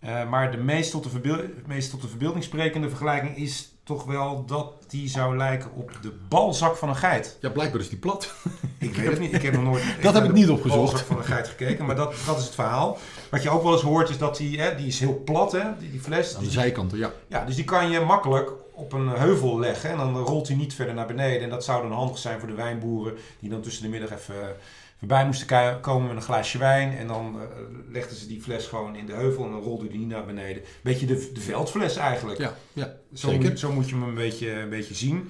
Eh, maar de meest tot de, verbeel- meest tot de verbeelding sprekende vergelijking is toch wel dat die zou lijken op de balzak van een geit. Ja, blijkbaar is die plat. Ik weet het niet. Ik heb nog nooit. Dat heb ik niet de opgezocht. balzak van een geit gekeken, maar dat, dat is het verhaal. Wat je ook wel eens hoort is dat die, hè, die is heel plat, hè, die, die fles. Aan de zijkanten, ja. ja, dus die kan je makkelijk op een heuvel leggen en dan rolt hij niet verder naar beneden. En dat zou dan handig zijn voor de wijnboeren die dan tussen de middag even voorbij moesten komen met een glaasje wijn. En dan eh, legden ze die fles gewoon in de heuvel en dan rolde die niet naar beneden. Beetje de, de veldfles eigenlijk. Ja, ja Zo, zeker. moet, zo moet je hem een beetje, een beetje zien.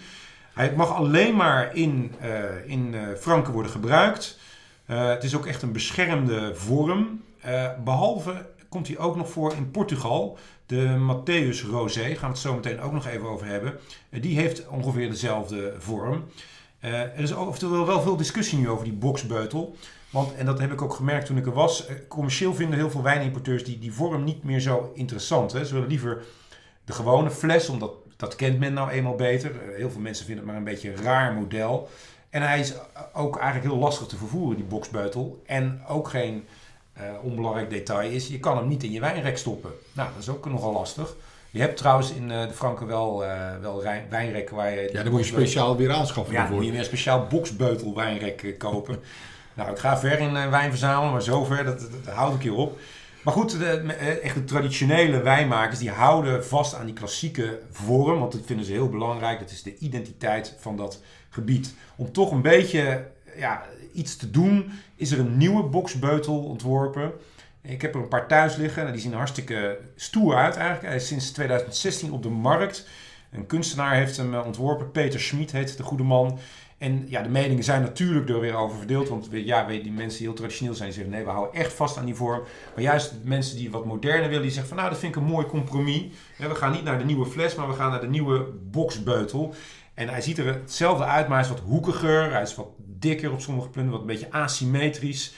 Hij mag alleen maar in, eh, in eh, Franken worden gebruikt. Het is ook echt een beschermde vorm. Eh, behalve komt hij ook nog voor in Portugal. De Matthäus Rosé, gaan we het zo meteen ook nog even over hebben. Die heeft ongeveer dezelfde vorm. Eh, er is oftewel wel veel discussie nu over die boksbeutel. Want, en dat heb ik ook gemerkt toen ik er was, eh, commercieel vinden heel veel wijnimporteurs die, die vorm niet meer zo interessant. Hè. Ze willen liever de gewone fles, omdat dat kent men nou eenmaal beter. Eh, Heel veel mensen vinden het maar een beetje een raar model. En hij is ook eigenlijk heel lastig te vervoeren, die boksbeutel. En ook geen onbelangrijk detail is, je kan hem niet in je wijnrek stoppen. Nou, dat is ook nogal lastig. Je hebt trouwens in eh, de Franken wel, eh, wel wijnrekken waar je... Ja, dan moet je speciaal weer aanschaffen Ja, dan moet je weer een speciaal boksbeutel wijnrek kopen. nou, ik ga ver in eh, wijn verzamelen, maar zover, dat, dat, dat houd ik hier op. Maar goed, de, echt de traditionele wijnmakers die houden vast aan die klassieke vorm. Want dat vinden ze heel belangrijk. Dat is de identiteit van dat gebied. Om toch een beetje ja, iets te doen, is er een nieuwe boksbeutel ontworpen. Ik heb er een paar thuis liggen. Nou, die zien hartstikke stoer uit eigenlijk. Hij is sinds 2016 op de markt. Een kunstenaar heeft hem eh, ontworpen. Peter Schmid heet de goede man. En ja, de meningen zijn natuurlijk er weer over verdeeld. Want ja, die mensen die heel traditioneel zijn, zeggen nee, we houden echt vast aan die vorm. Maar juist mensen die wat moderner willen, die zeggen van nou, dat vind ik een mooi compromis. we gaan niet naar de nieuwe fles, maar we gaan naar de nieuwe boxbeutel. En hij ziet er hetzelfde uit, maar hij is wat hoekiger. Hij is wat dikker op sommige punten, wat een beetje asymmetrisch.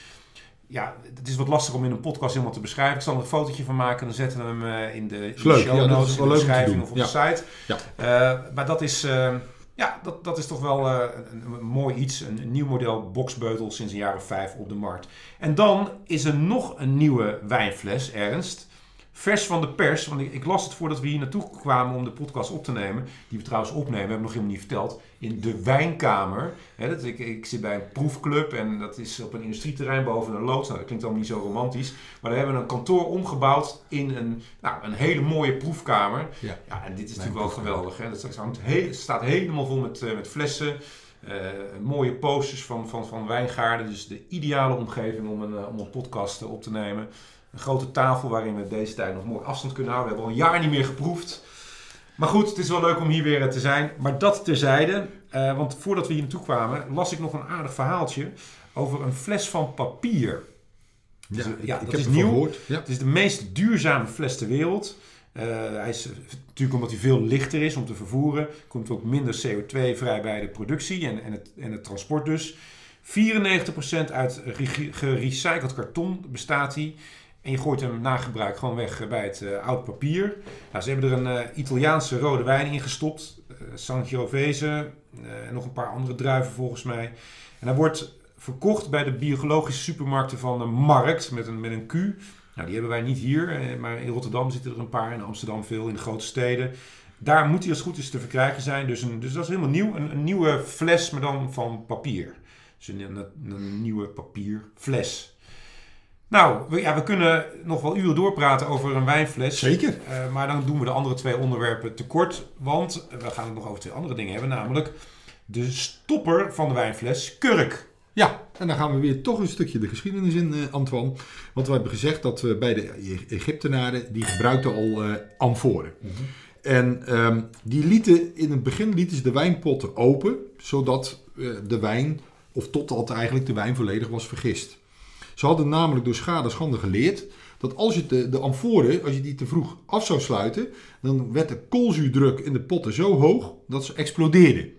Ja, het is wat lastig om in een podcast helemaal te beschrijven. Ik zal er een fotootje van maken. Dan zetten we hem eh, in de, in show notes, in de beschrijving of op de site. Ja. Uh, maar dat is, uh, ja, dat, dat is toch wel een, een, mooi iets. Een, een, nieuw model boxbeutel sinds een jaar of vijf op de markt. En dan is er nog een nieuwe wijnfles, Ernst vers van de pers. Want ik, ik, las het voordat we hier naartoe kwamen om de podcast op te nemen. Die we trouwens opnemen, hebben we nog helemaal niet verteld. In de wijnkamer. dat, ik, ik, zit bij een proefclub en dat is op een industrieterrein boven een loods. Nou, dat klinkt allemaal niet zo romantisch. Maar daar hebben we een kantoor omgebouwd in een, nou, een hele mooie proefkamer. Ja, ja en dit is natuurlijk wel geweldig. Hè? Dat het staat helemaal vol met, uh, met flessen. Uh, mooie posters van, van, van wijngaarden. Dus de ideale omgeving om een, uh, om een podcast op te nemen. Een grote tafel waarin we deze tijd nog mooi afstand kunnen houden. We hebben al een jaar niet meer geproefd. Maar goed, het is wel leuk om hier weer te zijn. Maar dat terzijde, uh, want voordat we hier naartoe kwamen, las ik nog een aardig verhaaltje over een fles van papier. Ja, dus, ja ik, dat is nieuw. Ja. Het is de meest duurzame fles ter wereld. Uh, hij is natuurlijk omdat hij veel lichter is om te vervoeren, komt ook minder CO2 vrij bij de productie en, en, het, en het transport dus. 94% uit gerecycled karton bestaat hij. En je gooit hem na gebruik gewoon weg bij het uh, oud papier. Nou, ze hebben er een uh, Italiaanse rode wijn in gestopt. Uh, Sangiovese en nog een paar andere druiven volgens mij. En hij wordt verkocht bij de biologische supermarkten van de Markt met een, met een Q. Nou, die hebben wij niet hier, maar in Rotterdam zitten er een paar, in Amsterdam veel, in de grote steden. Daar moet hij als goed is te verkrijgen zijn. Dus, een, dus dat is helemaal nieuw. Een, een nieuwe fles, maar dan van papier. Dus een, een, een nieuwe papierfles. Nou, we, ja, we kunnen nog wel uren doorpraten over een wijnfles. Zeker. Uh, maar dan doen we de andere twee onderwerpen tekort. Want we gaan het nog over twee andere dingen hebben. Namelijk de stopper van de wijnfles, kurk. Ja, en dan gaan we weer toch een stukje de geschiedenis in, uh, Antoine. Want we hebben gezegd dat we bij de Egyptenaren, die gebruikten al uh, amforen. Mm -hmm. En um, die lieten, in het begin lieten ze de wijnpotten open, zodat de wijn, of totdat eigenlijk de wijn volledig was vergist. Ze hadden namelijk door schade schande geleerd dat als je de, de amforen, als je die te vroeg af zou sluiten, dan werd de koolzuurdruk in de potten zo hoog dat ze explodeerden.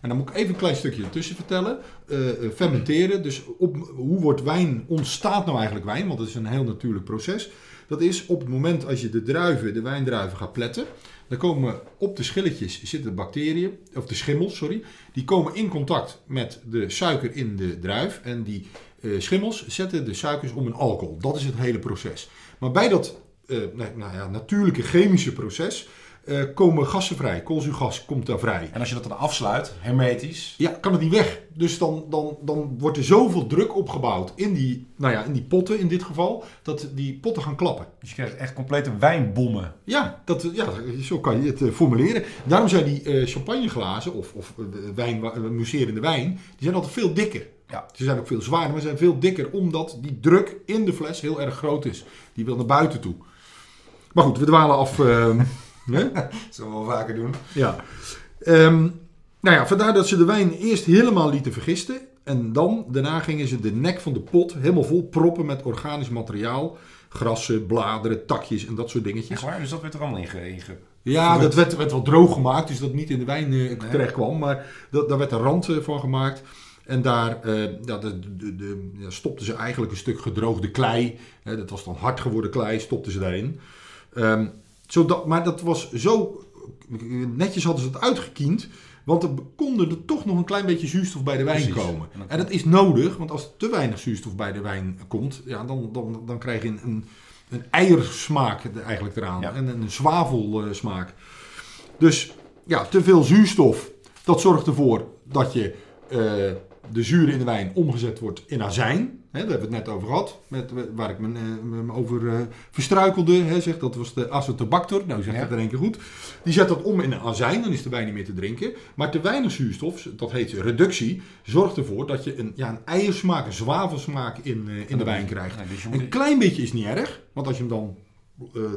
En dan moet ik even een klein stukje ertussen vertellen. Uh, fermenteren, dus op, hoe wordt wijn, ontstaat nou eigenlijk wijn? Want dat is een heel natuurlijk proces. Dat is op het moment als je de druiven, de wijndruiven gaat pletten, dan komen op de schilletjes zitten bacteriën, of de schimmels, sorry. Die komen in contact met de suiker in de druif en die schimmels zetten de suikers om in alcohol. Dat is het hele proces. Maar bij dat uh, nou ja, natuurlijke chemische proces uh, komen gassen vrij. Koolzuurgas komt daar vrij. En als je dat dan afsluit, hermetisch? Ja, kan het niet weg. Dus dan, dan, dan wordt er zoveel druk opgebouwd in die, nou ja, in die potten in dit geval, dat die potten gaan klappen. Dus je krijgt echt complete wijnbommen. Ja, dat, ja zo kan je het formuleren. Daarom zijn die uh, champagneglazen of, of wijn, museerende wijn, die zijn altijd veel dikker. Ja. Ze zijn ook veel zwaarder, maar ze zijn veel dikker, omdat die druk in de fles heel erg groot is. Die wil naar buiten toe. Maar goed, we dwalen af. Uh, dat zullen we wel vaker doen. Ja. Um, nou ja, vandaar dat ze de wijn eerst helemaal lieten vergisten. En dan, daarna gingen ze de nek van de pot helemaal vol proppen met organisch materiaal. Grassen, bladeren, takjes en dat soort dingetjes. Echt waar? Dus dat werd er allemaal in ge... Ja, dat werd, werd wel droog gemaakt, dus dat niet in de wijn nee. terecht kwam. Maar dat, daar werd een rand uh, van gemaakt. En daar uh, ja, de, de, de, ja, stopten ze eigenlijk een stuk gedroogde klei. Hè, dat was dan hard geworden klei, stopten ze daarin. Um, zodat, maar dat was zo netjes hadden ze het uitgekiend. Want er konden er toch nog een klein beetje zuurstof bij de wijn Precies. komen. En dat, en dat, is nodig, want als er te weinig zuurstof bij de wijn komt, ja, dan, dan, dan krijg je een, een, een eiersmaak eigenlijk eraan. Ja. En een zwavelsmaak. Dus ja, te veel zuurstof, dat zorgt ervoor dat je eh, de zuur in de wijn omgezet wordt in azijn. Hè, daar hebben we het net over gehad, met, waar ik me, eh, me over eh, verstruikelde. Zeg, dat was de acetobacter, nou zeg Ja. dat in één keer goed. Die zet dat om in een azijn, dan is de wijn niet meer te drinken. Maar te weinig zuurstof, dat heet reductie, zorgt ervoor dat je een, ja, een eiersmaak, een zwavelsmaak in, eh, in de wijn krijgt. Dus Een klein beetje is niet erg, want als je hem dan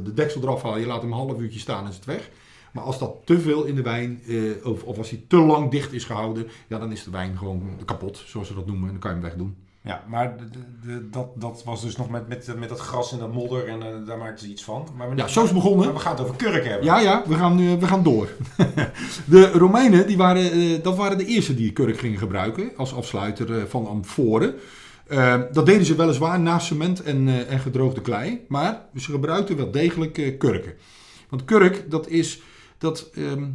de deksel eraf haalt, je laat hem een half uurtje staan en is het weg. Maar als dat te veel in de wijn, eh, of, of als hij te lang dicht is gehouden, ja, dan is de wijn gewoon kapot, zoals ze dat noemen. En dan kan je hem wegdoen. Ja, maar de, de- dat, dat was dus nog met, met, met dat gras en dat modder en eh, daar maakten ze iets van. Maar we, Ja, zo is het begonnen. Maar we gaan het over kurk hebben. Ja, ja, we gaan, nu we gaan door. de Romeinen, die waren, eh, dat waren de eerste die kurk gingen gebruiken als afsluiter eh, van amforen. Eh, dat deden ze weliswaar naast cement en, eh, en gedroogde klei, maar ze gebruikten wel degelijk eh, kurken. Want kurk, dat is, dat, ehm,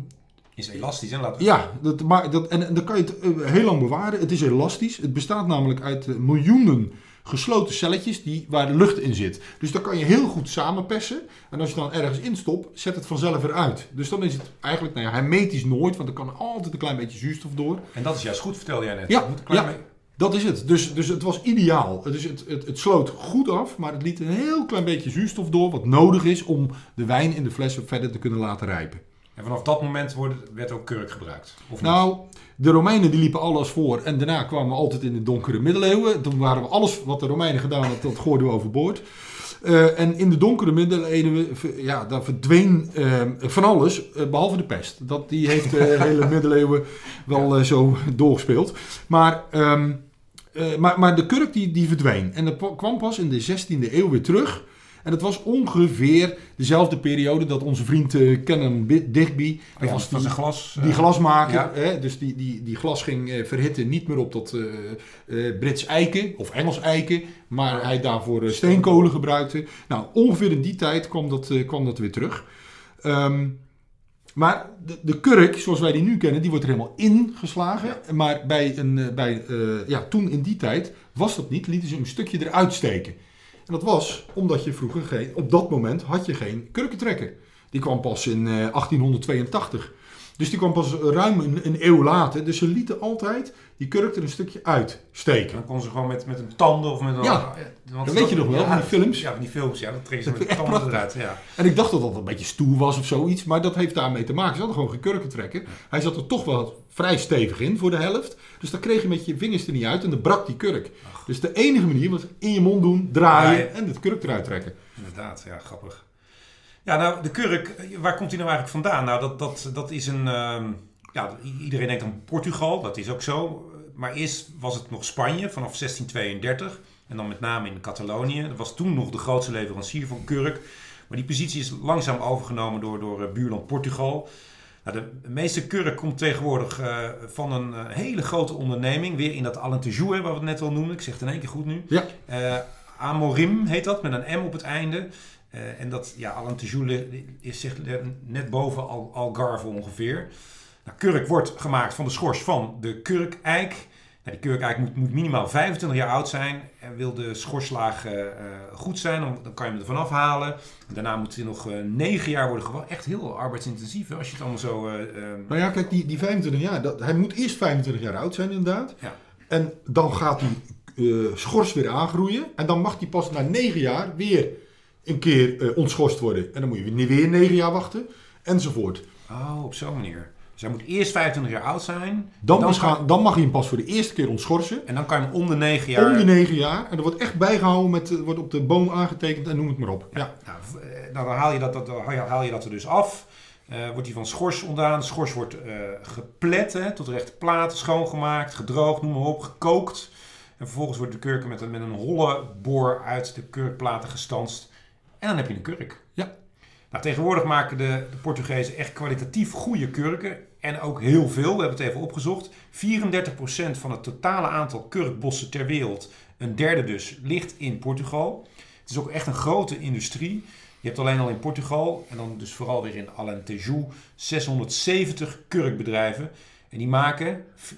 Is elastisch en laten we... ja, dat, maar dat, en, en dan kan je het eh, heel lang bewaren. Het is elastisch. Het bestaat namelijk uit eh, miljoenen gesloten celletjes die, waar de lucht in zit. Dus dan kan je heel goed samenpersen. En als je dan ergens instopt, zet het vanzelf eruit. Dus dan is het eigenlijk, nou ja, hermetisch nooit, want er kan altijd een klein beetje zuurstof door. En dat is juist goed, vertelde jij net. Ja, moet ja. beetje- Dat is het. Dus, dus het was ideaal. Dus het, het, het sloot goed af, maar het liet een heel klein beetje zuurstof door, wat nodig is om de wijn in de flessen verder te kunnen laten rijpen. En vanaf dat moment wordt, werd ook kurk gebruikt. Of? Nou, de Romeinen die liepen alles voor. En daarna kwamen we altijd in de donkere middeleeuwen. Toen waren we alles wat de Romeinen gedaan hadden, dat gooiden we overboord. Eh, en in de donkere middeleeuwen, ja, daar verdween eh, van alles, eh, behalve de pest. Dat, die heeft de hele middeleeuwen wel zo doorgespeeld. Maar, ehm, eh, maar, maar de kurk die, die verdween. En dat kwam pas in de 16e eeuw weer terug. En dat was ongeveer dezelfde periode dat onze vriend Canon Bi- Digby... Oh dat ja, was die, een glas. die eh, glasmaker, ja. hè, dus die, die, die glas ging eh, verhitten niet meer op dat Brits eiken of Engels eiken, maar hij daarvoor steenkolen gebruikte. Nou, ongeveer in die tijd kwam dat, kwam dat weer terug. Ehm, maar de, de kurk, zoals wij die nu kennen, die wordt er helemaal ingeslagen. Maar bij een, bij, ja, toen in die tijd was dat niet, lieten ze een stukje eruit steken. En dat was omdat je vroeger geen, op dat moment had je geen kurkentrekker. Die kwam pas in eh, 1882. Dus die kwam pas ruim een, een eeuw later. Dus ze lieten altijd die kurk er een stukje uitsteken. Dan kon ze gewoon met, met een tanden of met een... Ja, dat weet je nog wel, ja, van die films. Ja, van die films. Ja, dat trekken ze Dat met tanden echt eruit. Ja. En ik dacht dat dat een beetje stoer was of zoiets. Maar dat heeft daarmee te maken. Ze hadden gewoon geen kurkentrekker. Hij zat er toch wel vrij stevig in voor de helft. Dus dan kreeg je met je vingers er niet uit. En dan brak die kurk. Dus de enige manier was in je mond doen, draaien Draaien. en het kurk eruit trekken. Inderdaad, ja, grappig. Ja, nou, de kurk, waar komt die nou eigenlijk vandaan? Nou, dat, dat, dat is een... ehm, ja, iedereen denkt aan Portugal, dat is ook zo. Maar eerst was het nog Spanje, vanaf 1632. En dan met name in Catalonië. Dat was toen nog de grootste leverancier van kurk. Maar die positie is langzaam overgenomen door, door eh, buurland Portugal. Nou, de meeste kurk komt tegenwoordig eh, van een eh, hele grote onderneming. Weer in dat Alentejo, hè, waar we het net al noemden. Ik zeg het in één keer goed nu. Ja. Amorim heet dat, met een M op het einde. Eh, en dat, ja, Alentejo li- is zich net boven Al Algarve ongeveer. Nou, kurk wordt gemaakt van de schors van de kurkeik. Nou, die kurkeik moet, moet minimaal 25 jaar oud zijn. En wil de schorslaag eh, goed zijn, dan, dan kan je hem ervan afhalen. Daarna moet hij nog eh 9 jaar worden gewoon echt heel arbeidsintensief. Hè, als je het allemaal zo... eh, eh, Nou ja, kijk, die, die 25 jaar, dat, hij moet eerst 25 jaar oud zijn inderdaad. Ja. En dan gaat die schors weer aangroeien. En dan mag die pas na 9 jaar weer een keer eh, ontschorst worden. En dan moet je weer, weer 9 jaar wachten, enzovoort. oh, op zo'n manier. Dus hij moet eerst 25 jaar oud zijn. Dan, Dan kan- gaan- dan mag je hem pas voor de eerste keer ontschorsen. En dan kan je hem om de 9 jaar... Om de 9 jaar. En er wordt echt bijgehouden, met, eh, wordt op de boom aangetekend en noem het maar op. Ja. Nou, eh, nou, dan haal je dat, dat, haal je dat er dus af. Eh, wordt die van schors ontdaan. De schors wordt eh geplet hè, tot rechte platen, schoongemaakt, gedroogd, noem maar op, gekookt. En vervolgens wordt de kurk met een, met een holle boor uit de kurkplaten gestanst. En dan heb je een kurk. Ja. Nou, tegenwoordig maken de, de Portugezen echt kwalitatief goede kurken. En ook heel veel. We hebben het even opgezocht. 34% van het totale aantal kurkbossen ter wereld, een derde dus, ligt in Portugal. Het is ook echt een grote industrie. Je hebt alleen al in Portugal, en dan dus vooral weer in Alentejo, 670 kurkbedrijven. En die maken v-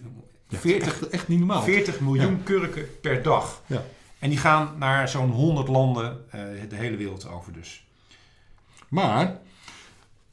Ja, 40, echt, echt niet normaal. 40 miljoen kurken per dag. Ja. En die gaan naar zo'n 100 landen eh, de hele wereld over dus. Maar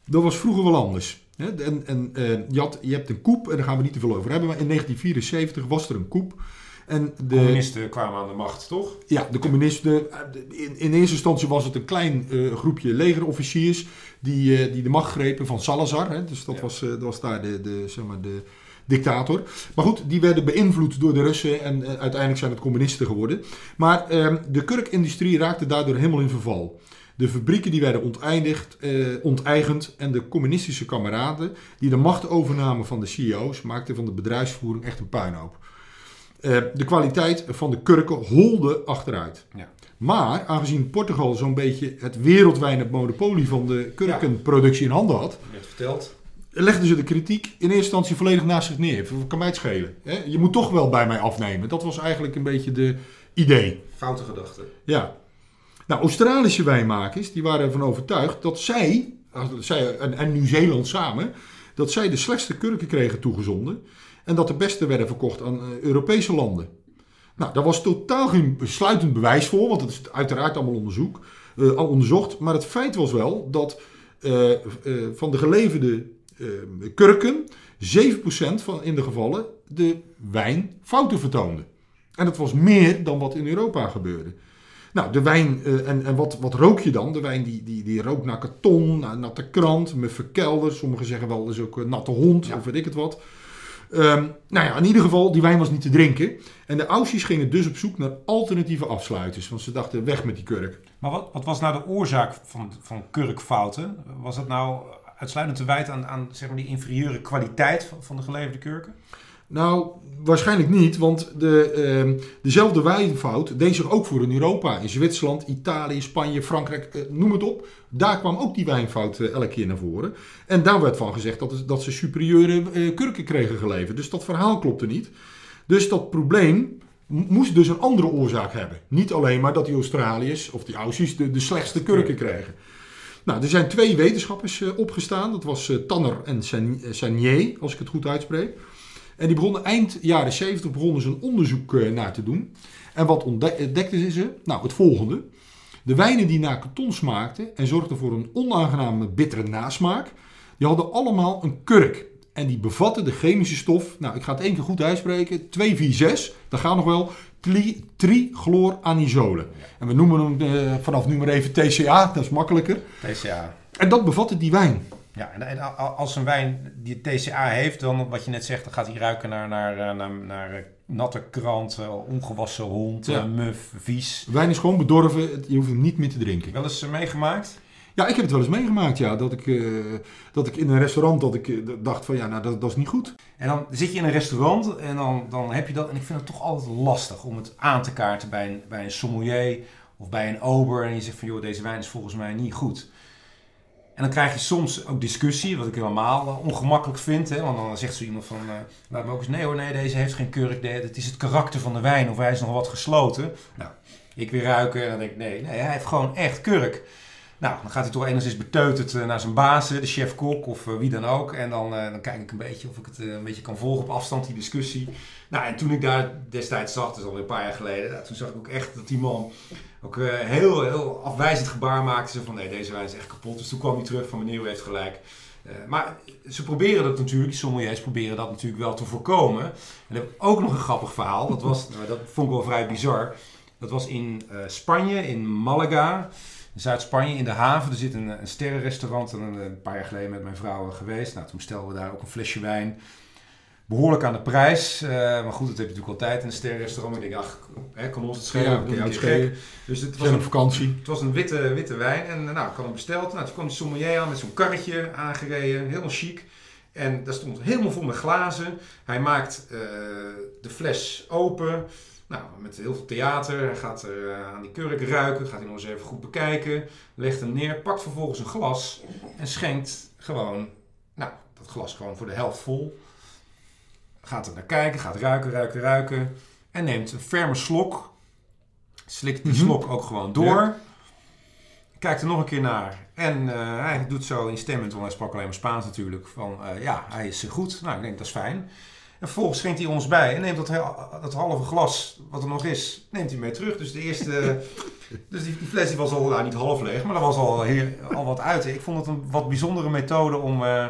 dat was vroeger wel anders. Hè, En, en eh, je, had, je hebt een koep, en daar gaan we niet te veel over hebben. Maar in 1974 was er een koep. En de, Communisten kwamen aan de macht, toch? ja, de communisten. In, in eerste instantie was het een klein eh, groepje legerofficiers. Die, die de macht grepen van Salazar. Hè, dus dat, Ja. was, dat was daar de, de, zeg maar de dictator. Maar goed, die werden beïnvloed door de Russen. En eh, uiteindelijk zijn het communisten geworden. Maar ehm, de kurkindustrie raakte daardoor helemaal in verval. De fabrieken die werden onteindigd, eh, onteigend. En de communistische kameraden die de macht overnamen van de CEO's maakten van de bedrijfsvoering echt een puinhoop. Eh, de kwaliteit van de kurken holde achteruit. Ja. Maar aangezien Portugal zo'n beetje het wereldwijde monopolie van de kurkenproductie in handen had, Je hebt verteld. Legden ze de kritiek in eerste instantie volledig naast zich neer. Wat kan mij het schelen? Hè? Je moet toch wel bij mij afnemen. Dat was eigenlijk een beetje de idee. Foute gedachte. Ja. Nou, Australische wijnmakers die waren ervan overtuigd dat zij, zij en, en Nieuw-Zeeland samen, dat zij de slechtste kurken kregen toegezonden. En dat de beste werden verkocht aan eh, Europese landen. Nou, daar was totaal geen besluitend bewijs voor, want dat is uiteraard allemaal onderzoek, eh, al onderzocht. Maar het feit was wel dat eh, van de geleverde kurken 7% van in de gevallen de wijn fouten vertoonde. En dat was meer dan wat in Europa gebeurde. Nou, de wijn, eh, en, en wat, wat rook je dan? De wijn die, die, die rookt naar karton, naar natte krant, met verkelder. Sommigen zeggen wel, is ook een natte hond, Ja. of weet ik het wat. Ehm, nou ja, in ieder geval, die wijn was niet te drinken. En de Aussies gingen dus op zoek naar alternatieve afsluiters. Want ze dachten, weg met die kurk. Maar wat, wat was nou de oorzaak van, van kurkfouten? Was dat nou uitsluitend te wijten aan, aan zeg maar, die inferieure kwaliteit van, van de geleverde kurken? Nou, waarschijnlijk niet, want de, ehm, dezelfde wijnfout deed zich ook voor in Europa. In Zwitserland, Italië, Spanje, Frankrijk, eh, noem het op. Daar kwam ook die wijnfout eh, elke keer naar voren. En daar werd van gezegd dat, dat ze superieure eh, kurken kregen geleverd. Dus dat verhaal klopte niet. Dus dat probleem moest dus een andere oorzaak hebben. Niet alleen maar dat die Australiërs of die Aussies de, de slechtste kurken kregen. Nou, er zijn twee wetenschappers eh, opgestaan. Dat was eh, Tanner en San- eh, als ik het goed uitspreek. En die begonnen eind jaren 70 begonnen ze een onderzoek naar te doen. En wat ontdekten ze? Nou, het volgende. De wijnen die naar karton smaakten en zorgden voor een onaangename bittere nasmaak, die hadden allemaal een kurk. En die bevatten de chemische stof, nou ik ga het één keer goed uitspreken, 246, dat gaat nog wel, tri- trichloranisole. En we noemen hem eh, vanaf nu maar even TCA, dat is makkelijker. TCA. En dat bevatte die wijn. Ja, en, als een wijn die TCA heeft, dan wat je net zegt, dan gaat hij ruiken naar, naar, eh, naar, naar eh, natte krant, ongewassen hond, Ja. muf, vies. Wijn is gewoon bedorven, je hoeft hem niet meer te drinken. Wel eens meegemaakt? Ja, ik heb het wel eens meegemaakt, ja. Dat ik, eh, dat ik in een restaurant dat ik, eh, dacht van ja, nou dat, dat is niet goed. En dan zit je in een restaurant en dan, dan heb je dat. En ik vind het toch altijd lastig om het aan te kaarten bij een, bij een sommelier of bij een ober. En je zegt van joh, deze wijn is volgens mij niet goed. En dan krijg je soms ook discussie, wat ik helemaal eh, ongemakkelijk vind. Hè? Want dan zegt zo iemand van, laat me ook eens, nee hoor, nee, deze heeft geen kurk. Het is het karakter van de wijn of hij is nog wat gesloten. Nou, ik weer ruiken en dan denk ik, nee, nee, hij heeft gewoon echt kurk. Nou, dan gaat hij toch enigszins beteuterd eh, naar zijn baas, eh, de chef-kok of eh, wie dan ook. En dan, dan kijk ik een beetje of ik het een beetje kan volgen op afstand, die discussie. Nou, en toen ik daar destijds zag, dus alweer een paar jaar geleden, ja, toen zag ik ook echt dat die man ook heel, heel afwijzend gebaar maakte. Zo van, nee, deze wijn is echt kapot. Dus toen kwam hij terug van, meneer, u heeft gelijk. Maar ze proberen dat natuurlijk, sommeliers proberen dat natuurlijk wel te voorkomen. En dan heb ik ook nog een grappig verhaal. Dat, was, nou, dat vond ik wel vrij bizar. Dat was in Spanje, in Malaga. Zuid-Spanje, in de haven. Er zit een, een sterrenrestaurant. En een, een paar jaar geleden met mijn vrouw geweest. Nou, toen stelden we daar ook een flesje wijn. Behoorlijk aan de prijs. Eh, maar goed, dat heb je natuurlijk altijd in een sterrenrestaurant. Ik denk, ach, hè, kan ons het schelen. Ja, het gek. Dus het was een vakantie. het was een witte, witte wijn en nou, ik had hem besteld. Nou, toen kwam de sommelier aan met zo'n karretje aangereden, helemaal chic. En daar stond helemaal vol met glazen. Hij maakt eh, de fles open. Nou, met heel veel theater. Hij gaat er eh, aan die kurk ruiken. Gaat hij nog eens even goed bekijken. Legt hem neer. Pakt vervolgens een glas. En schenkt gewoon, nou, dat glas gewoon voor de helft vol. Gaat er naar kijken. Gaat ruiken, ruiken, ruiken. En neemt een ferme slok. Slikt die Mhm. slok ook gewoon door. Kijkt er nog een keer naar. En eh, hij doet zo instemmend, want hij sprak alleen maar Spaans natuurlijk. Van eh, ja, hij is goed. Nou, ik denk dat is fijn. En vervolgens schenkt hij ons bij en neemt dat, dat halve glas wat er nog is, neemt hij mee terug. Dus de eerste, dus die, die fles die was al nou, niet half leeg, maar er was al, al wat uit. Ik vond het een wat bijzondere methode om, eh,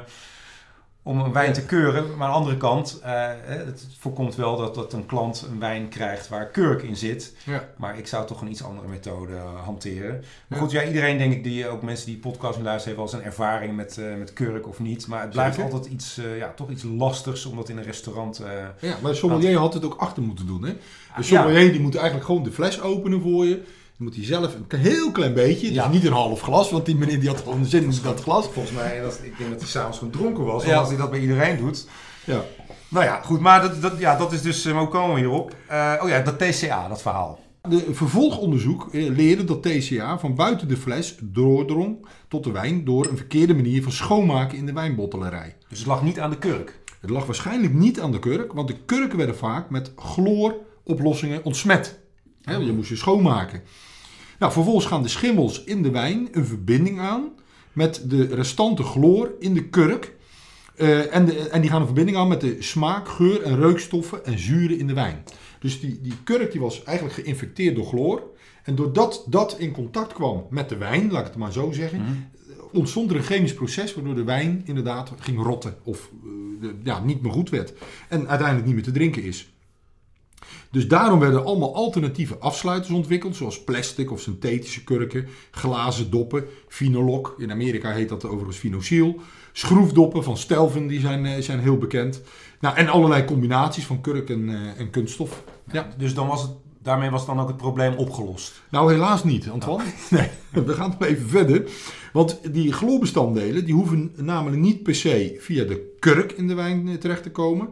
om een wijn te keuren. Maar aan de andere kant, eh, het voorkomt wel dat, dat een klant een wijn krijgt waar kurk in zit. Ja. Maar ik zou toch een iets andere methode eh, hanteren. Maar Ja. goed, ja, iedereen denk ik, die, ook mensen die podcast luisteren, heeft wel een ervaring met, eh, met kurk of niet. Maar het blijft Zeker. altijd iets, eh, ja, toch iets lastigs om dat in een restaurant... eh, Ja, maar de sommelier had het ook achter moeten doen. Hè? De Ja. sommelier die moet eigenlijk gewoon de fles openen voor je. Dan moet hij zelf een heel klein beetje, dus Ja. niet een half glas, want die meneer die had gewoon zin in dat glas. Volgens mij, dat, ik denk dat hij s'avonds gewoon dronken was. Ja. Als hij dat bij iedereen doet. Ja. Nou ja, goed. Maar dat, dat, ja, dat is dus... eh, hoe komen we hierop? Eh, oh ja, dat TCA, dat verhaal. De vervolgonderzoek eh, leerde dat TCA van buiten de fles doordrong tot de wijn door een verkeerde manier van schoonmaken in de wijnbottelerij. Dus het lag niet aan de kurk. Het lag waarschijnlijk niet aan de kurk, want de kurken werden vaak met chloroplossingen ontsmet. Want je moest je schoonmaken. Nou, vervolgens gaan de schimmels in de wijn een verbinding aan met de restante chloor in de kurk. Eh, en, de, en die gaan een verbinding aan met de smaak, geur en reukstoffen en zuren in de wijn. Dus die, die kurk die was eigenlijk geïnfecteerd door chloor. En doordat dat in contact kwam met de wijn, laat ik het maar zo zeggen, ontstond er een chemisch proces waardoor de wijn inderdaad ging rotten of eh, ja, niet meer goed werd en uiteindelijk niet meer te drinken is. Dus daarom werden allemaal alternatieve afsluiters ontwikkeld, zoals plastic of synthetische kurken, glazen doppen, finolok, in Amerika heet dat overigens finoxyl, schroefdoppen van Stelvin, die zijn, eh, zijn heel bekend. Nou, en allerlei combinaties van kurk en, eh, en kunststof. Ja. Dus dan was het, daarmee was dan ook het probleem opgelost. Nou, helaas niet, Antoine. Nee, we gaan nog even verder. Want die chlorbestanddelen die hoeven namelijk niet per se via de kurk in de wijn eh, terecht te komen.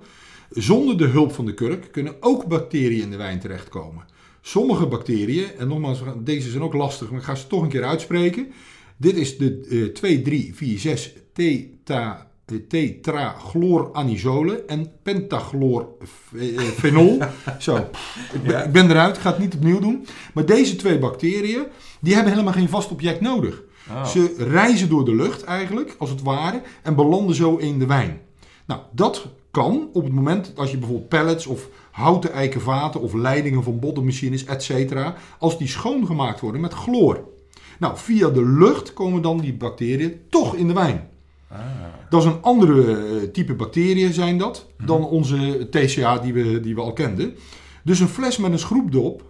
Zonder de hulp van de kurk kunnen ook bacteriën in de wijn terechtkomen. Sommige bacteriën, en nogmaals, deze zijn ook lastig, maar ik ga ze toch een keer uitspreken. Dit is de eh 2, 3, 4, 6 teta, eh, en pentachloorfenol. Zo, ik ben, ik ben eruit, ik ga het niet opnieuw doen. Maar deze twee bacteriën, die hebben helemaal geen vast object nodig. Oh. Ze reizen door de lucht eigenlijk, als het ware, en belanden zo in de wijn. Nou, dat kan op het moment als je bijvoorbeeld pellets of houten eikenvaten of leidingen van bodemmachines, etc., als die schoongemaakt worden met chloor. Nou, via de lucht komen dan die bacteriën toch in de wijn. Ah. Dat is een andere eh, type bacteriën zijn dat dan onze TCA die we, die we al kenden. Dus een fles met een schroepdop,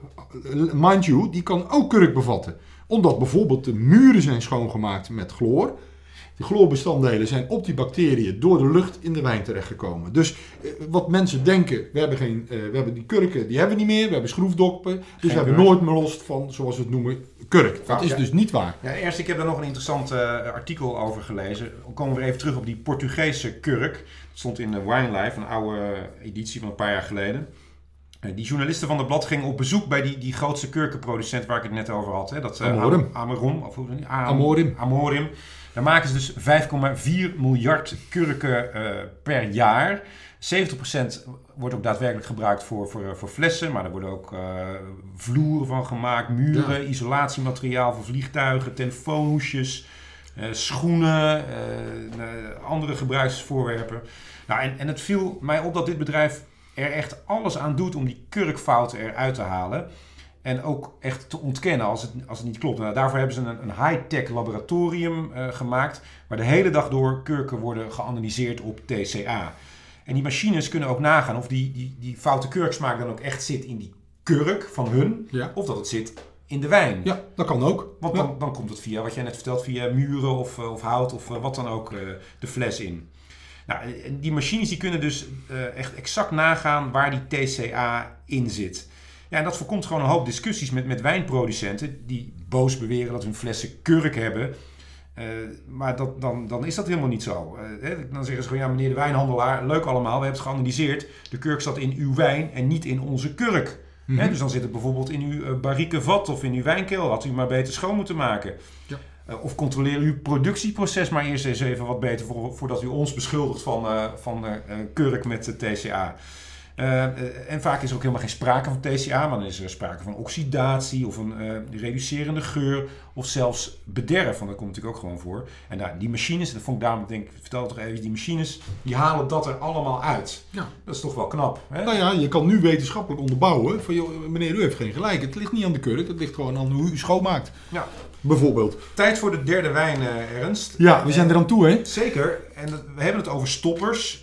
mind you, die kan ook kurk bevatten. Omdat bijvoorbeeld de muren zijn schoongemaakt met chloor. De chloorbestanddelen zijn op die bacteriën door de lucht in de wijn terechtgekomen. Dus eh, wat mensen denken, we hebben, geen, eh, we hebben die kurken, die hebben we niet meer. We hebben schroefdoppen. Dus we hebben nooit meer last van, zoals we het noemen, kurk. Dat Fout, is ja. dus niet waar. Ja, eerst, ik heb daar nog een interessant eh, artikel over gelezen. Dan komen we even terug op die Portugese kurk. Dat stond in de Wine Life, een oude editie van een paar jaar geleden. Die journalisten van het blad gingen op bezoek bij die, die grootste kurkenproducent waar ik het net over had. Hè? Dat, eh, Amorim. Am- Amorim. Of Amorim. Amorim. Daar maken ze dus 5,4 miljard kurken eh, per jaar. 70% wordt ook daadwerkelijk gebruikt voor, voor, voor flessen, maar er worden ook eh, vloeren van gemaakt, muren, isolatiemateriaal voor vliegtuigen, telefoonhoesjes, eh, schoenen, eh, eh, andere gebruiksvoorwerpen. Nou, en, en het viel mij op dat dit bedrijf er echt alles aan doet om die kurkfouten eruit te halen. En ook echt te ontkennen als het, als het niet klopt. Nou, daarvoor hebben ze een, een high-tech laboratorium eh, gemaakt. Waar de hele dag door kurken worden geanalyseerd op TCA. En die machines kunnen ook nagaan of die, die, die foute kurksmaak dan ook echt zit in die kurk van hun. Ja, Of dat het zit in de wijn. ja dat kan ook. Want Ja. dan, dan komt het via, wat jij net vertelt, via muren of, eh, of hout of eh, wat dan ook de fles in. Nou, die machines die kunnen dus echt exact nagaan waar die TCA in zit. Ja, en dat voorkomt gewoon een hoop discussies met, met wijnproducenten die boos beweren dat hun flessen kurk hebben. Eh, maar dat, dan, dan is dat helemaal niet zo. Eh, dan zeggen ze gewoon, ja meneer de wijnhandelaar, leuk allemaal, we hebben het geanalyseerd. De kurk zat in uw wijn en niet in onze kurk. Mhm. Dus dan zit het bijvoorbeeld in uw uh, barrique vat of in uw wijnkel. Had u maar beter schoon moeten maken. Ja. Uh, of controleer uw productieproces maar eerst eens even wat beter voor, voordat u ons beschuldigt van, uh, van kurk met de TCA. Eh, eh, en vaak is er ook helemaal geen sprake van TCA, maar dan is er sprake van oxidatie of een eh, reducerende geur of zelfs bederf, want dat komt natuurlijk ook gewoon voor. En nou, die machines, dat vond ik daarom, ik denk, vertel het toch even, die machines, die halen dat er allemaal uit. Ja. Dat is toch wel knap. Hè? Nou ja, je kan nu wetenschappelijk onderbouwen van, joh, meneer, u heeft geen gelijk. Het ligt niet aan de kurk, het ligt gewoon aan hoe u schoonmaakt. Ja. Bijvoorbeeld. Tijd voor de derde wijn, Ernst. Ja, we zijn er aan toe, hè? Zeker. En we hebben het over stoppers.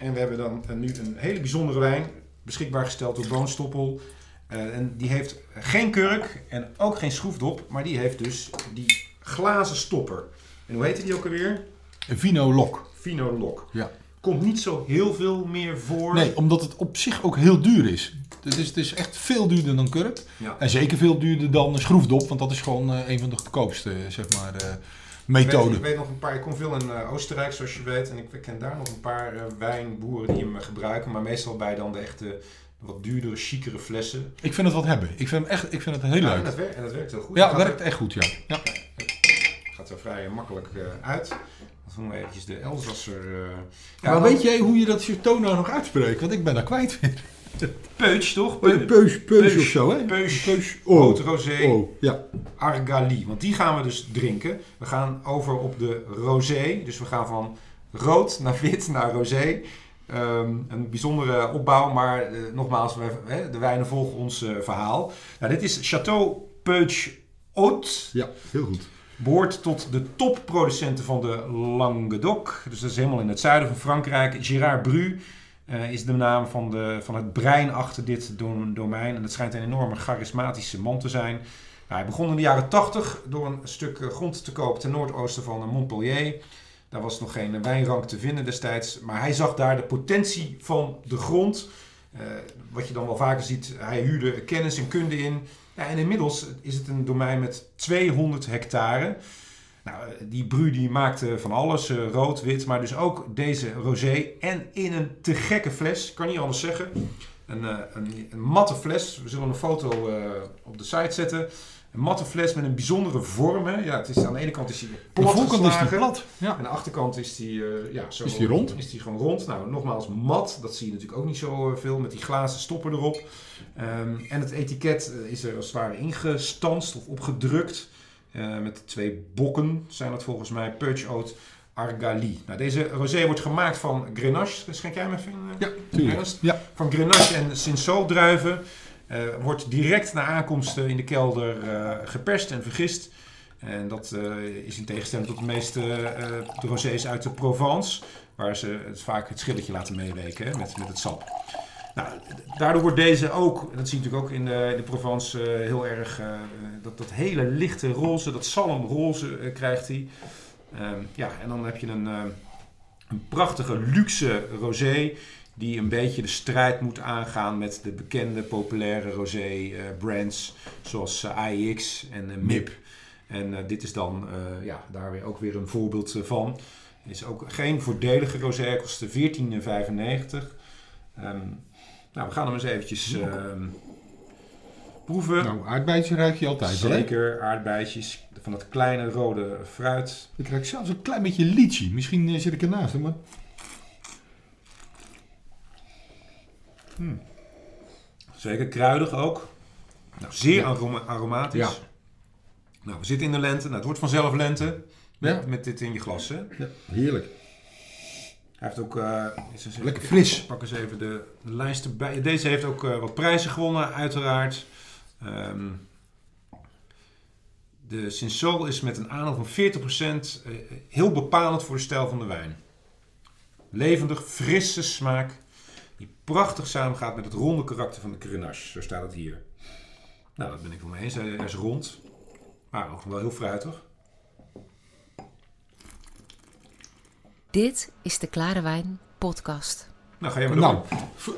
En we hebben dan eh, nu een hele bijzondere wijn. Beschikbaar gesteld door Boonstoppel. Eh, en die heeft geen kurk en ook geen schroefdop. Maar die heeft dus die glazen stopper. En hoe heet die ook alweer? Een Vino Lok. Vino Lock. Ja. Komt niet zo heel veel meer voor. Nee, omdat het op zich ook heel duur is. Het is, het is echt veel duurder dan kurk. Ja. En zeker veel duurder dan een schroefdop, want dat is gewoon eh, een van de goedkoopste, zeg maar, eh, Ik weet, ik weet nog een paar, ik kom veel in eh, Oostenrijk zoals je weet. En ik ken daar nog een paar eh, wijnboeren die hem eh, gebruiken. Maar meestal bij dan de echte wat duurdere, chicere flessen. Ik vind het wat hebben. Ik vind, hem echt, ik vind het heel Ja, en, leuk. dat werkt, en dat werkt heel goed. Ja, Het werkt echt goed, ja. ja. gaat er vrij makkelijk uit. Dan doen we eventjes de Elsasser. eh ja, maar weet jij hoe je dat Chateau nou nog uitspreekt? Want ik ben daar kwijt. Peutsch, toch? Peus, peus, peus of zo, hè? Peus. Rood Oh, rosé. oh, ja. Argali. Want die gaan we dus drinken. We gaan over op de rosé. Dus we gaan van rood naar wit naar rosé. Ehm, een bijzondere opbouw, maar eh, nogmaals, we, hè, de wijnen volgen ons eh, verhaal. Nou, dit is Chateau Peutsch Haute. Ja, heel goed. Behoort tot de topproducenten van de Languedoc. Dus dat is helemaal in het zuiden van Frankrijk. Gérard Bru eh, is de naam van, de, van het brein achter dit do- domein. En het schijnt een enorme charismatische man te zijn. Nou, hij begon in de jaren 80 door een stuk eh, grond te kopen ten noordoosten van eh, Montpellier. Daar was nog geen wijnrank te vinden destijds. Maar hij zag daar de potentie van de grond. Wat je dan wel vaker ziet, hij huurde kennis en kunde in. En inmiddels is het een domein met 200 hectare. Nou, die Bru die maakte van alles, eh, rood, wit, maar dus ook deze rosé. En in een te gekke fles, kan niet anders zeggen. Een, eh, een, een matte fles, we zullen een foto eh, op de site zetten. Een matte fles met een bijzondere vorm. hè. Ja, het is, aan de ene kant is hij De plat voorkant is die plat. Ja. Aan de achterkant is die, eh, ja, zo Is die rond? Is die gewoon rond. Nou, nogmaals mat. Dat zie je natuurlijk ook niet zo eh, veel met die glazen stopper erop. Ehm, en het etiket eh, is er als het ware ingestanst of opgedrukt. Eh, met twee bokken zijn dat volgens mij. Purge Oat Argali. Nou, deze rosé wordt gemaakt van Grenache. Schenk jij hem even in? eh? Ja? Ja. Van Grenache en Cinsault druiven. Eh, wordt direct na aankomst in de kelder geperst en vergist. En dat is in tegenstelling tot de meeste de rosés uit de Provence. Waar ze het vaak het schilletje laten meeweken hè, met, met het sap. Nou, daardoor wordt deze ook, dat zie je natuurlijk ook in de, in de Provence eh, heel erg, eh, dat, dat hele lichte roze, dat zalmroze eh, krijgt hij. Ehm, ja, en dan heb je een, eh, een prachtige luxe rosé die een beetje de strijd moet aangaan met de bekende populaire rosé eh, brands zoals eh, AEX en eh, MIP. En eh, dit is dan eh, ja, daar weer ook weer een voorbeeld eh, van. Is ook geen voordelige rosé, kost 14,95. Ehm, nou, we gaan hem eens eventjes ehm, proeven. Nou, aardbeidjes ruik je altijd wel, hè? Zeker aardbeidjes van het kleine rode fruit. Ik ruik zelfs een klein beetje lychee. Misschien eh, zit ik ernaast, maar... Zeker kruidig ook. Nou, zeer Ja. aroma- aromatisch. Ja. Nou, we zitten in de lente. Nou, het wordt vanzelf lente. Met, Ja. met dit in je glas, hè? Ja, heerlijk. Hij heeft ook... even- Lekker fris. Pak eens even de, de lijst erbij. Deze heeft ook eh, wat prijzen gewonnen, uiteraard. Ehm, de Cinsault is met een aandeel van 40% eh, heel bepalend voor de stijl van de wijn. Levendig, frisse smaak. Die prachtig samengaat met het ronde karakter van de Grenache. Zo staat het hier. Nou, dat ben ik wel mee eens. Hij is rond. Maar ook wel heel fruitig. Dit is de Klare Wijn podcast. Nou, ga jij maar door. Nou,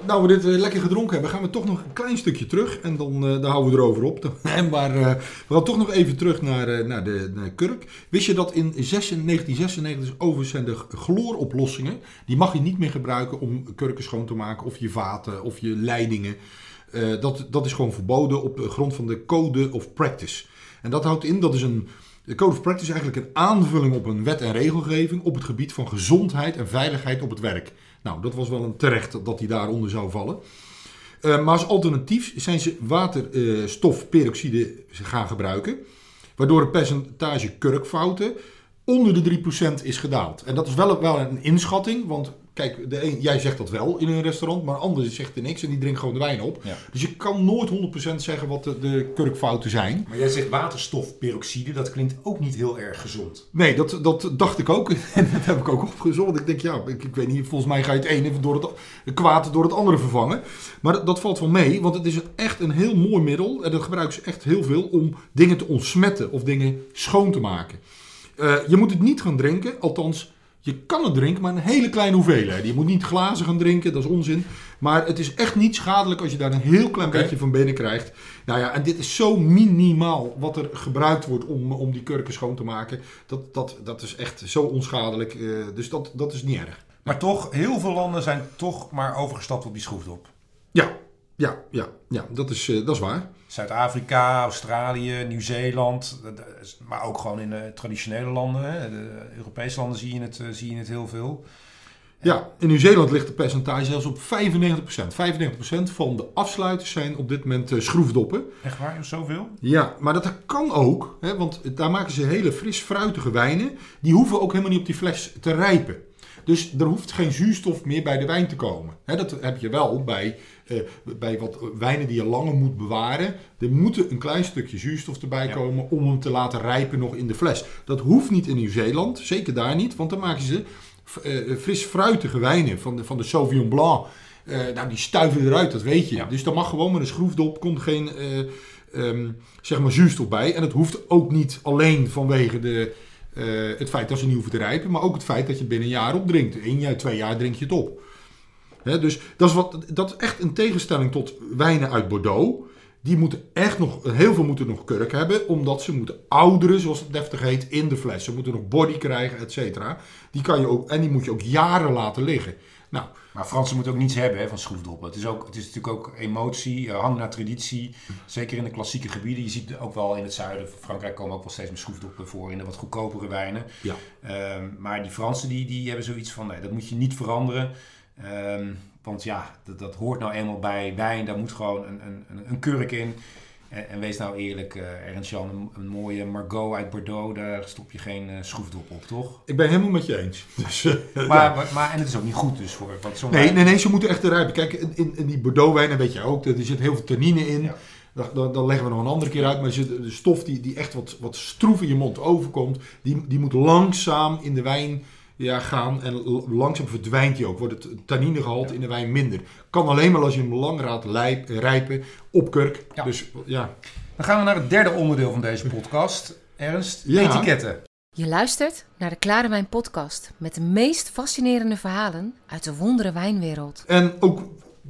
nou we dit eh, lekker gedronken hebben, gaan we toch nog een klein stukje terug. En dan, eh, dan houden we erover op. maar eh, we gaan toch nog even terug naar, eh, naar, de, naar Kurk. Wist je dat in 16 1996 overigens zijn de chloroplossingen... die mag je niet meer gebruiken om kurken schoon te maken... of je vaten of je leidingen. Eh, dat, dat is gewoon verboden op grond van de Code of Practice. En dat houdt in, dat is een... De Code of Practice is eigenlijk een aanvulling op een wet en regelgeving... op het gebied van gezondheid en veiligheid op het werk. Nou, dat was wel een terecht dat hij daaronder zou vallen. Eh, maar als alternatief zijn ze waterstofperoxide gaan gebruiken. Waardoor het percentage kurkfouten onder de 3% is gedaald. En dat is wel, wel een inschatting, want kijk, de een, jij zegt dat wel in een restaurant, maar ander zegt er niks en die drinkt gewoon de wijn op. Ja. Dus je kan nooit 100% zeggen wat de, de kurkfouten zijn. Maar jij zegt waterstofperoxide, dat klinkt ook niet heel erg gezond. Nee, dat, dat dacht ik ook. En dat heb ik ook opgezocht. Ik denk, ja, ik, ik weet niet, volgens mij ga je het ene door het, het kwaad door het andere vervangen. Maar dat, dat valt wel mee, want het is echt een heel mooi middel. En dat gebruiken ze echt heel veel om dingen te ontsmetten of dingen schoon te maken. Eh, je moet het niet gaan drinken, althans, je kan het drinken, maar een hele kleine hoeveelheid. Je moet niet glazen gaan drinken, dat is onzin. Maar het is echt niet schadelijk als je daar een heel klein beetje van binnen krijgt. Nou ja, en dit is zo minimaal wat er gebruikt wordt om, om die kurken schoon te maken. Dat, dat, dat is echt zo onschadelijk. eh, dus dat, dat is niet erg. Maar toch, heel veel landen zijn toch maar overgestapt op die schroefdop. Ja, ja, ja, ja dat, is, eh, dat is waar. Zuid-Afrika, Australië, Nieuw-Zeeland, maar ook gewoon in de traditionele landen, hè, de Europese landen zie je het, eh, zie je het heel veel. Ja, in Nieuw-Zeeland ligt de percentage zelfs op 95%. 95% van de afsluiters zijn op dit moment eh, schroefdoppen. Echt waar, zoveel? Ja, maar dat kan ook, hè, want daar maken ze hele fris fruitige wijnen. Die hoeven ook helemaal niet op die fles te rijpen. Dus er hoeft geen zuurstof meer bij de wijn te komen. Dat heb je wel bij, eh, bij wat wijnen die je langer moet bewaren. Er moet een klein stukje zuurstof erbij Ja. komen om hem te laten rijpen nog in de fles. Dat hoeft niet in Nieuw-Zeeland, zeker daar niet, want dan maken ze eh, fris fruitige wijnen van de, van de Sauvignon Blanc. Eh, nou, die stuiven eruit, dat weet je. Ja. Dus dan mag gewoon met een schroefdop, komt geen eh, ehm, zeg maar zuurstof bij. En het hoeft ook niet alleen vanwege de, eh, het feit dat ze niet hoeven te rijpen, maar ook het feit dat je binnen een jaar opdrinkt. Eén jaar, twee jaar drink je het op. Dus dat is, wat, dat is echt een tegenstelling tot wijnen uit Bordeaux. Die moeten echt nog, heel veel moeten nog kurk hebben, omdat ze moeten ouderen, zoals het deftig heet, in de fles. Ze moeten nog body krijgen, et cetera. Die kan je ook, en die moet je ook jaren laten liggen. Nou, Maar Fransen moeten ook niets hebben hè, van schroefdoppen. Het is, ook, het is natuurlijk ook emotie, eh, hang naar traditie. Zeker in de klassieke gebieden. Je ziet ook wel in het zuiden van Frankrijk komen ook wel steeds meer schroefdoppen voor in de wat goedkopere wijnen. ja. Ehm, maar die Fransen die, die hebben zoiets van, nee, dat moet je niet veranderen. Ehm, want ja, dat, dat hoort nou eenmaal bij wijn. Daar moet gewoon een, een, een kurk in. En, en wees nou eerlijk, eh Ernst Jan, een, een mooie Margot uit Bordeaux, daar stop je geen eh, schroefdop op, toch? Ik ben helemaal met je eens. Dus, eh, Maar, ja. maar, maar- en het is ook niet goed dus voor Nee, nee, nee, ze moeten echt rijpen. Kijk, in- in, die Bordeaux-wijnen weet je ook, er zit heel veel tannine in. Ja. Dat leggen we nog een andere keer uit. Maar de stof die, die echt wat, wat stroef in je mond overkomt, die, die moet langzaam in de wijn ja, gaan. En langzaam verdwijnt die ook. Wordt het tanninegehalte in de wijn minder. Kan alleen maar als je hem lang laat rijpen op kurk. Ja. Dus ja, Dan gaan we naar het derde onderdeel van deze podcast. Ernst, Ja. etiketten. Je luistert naar de Klare Wijn podcast met de meest fascinerende verhalen uit de wondere wijnwereld. En ook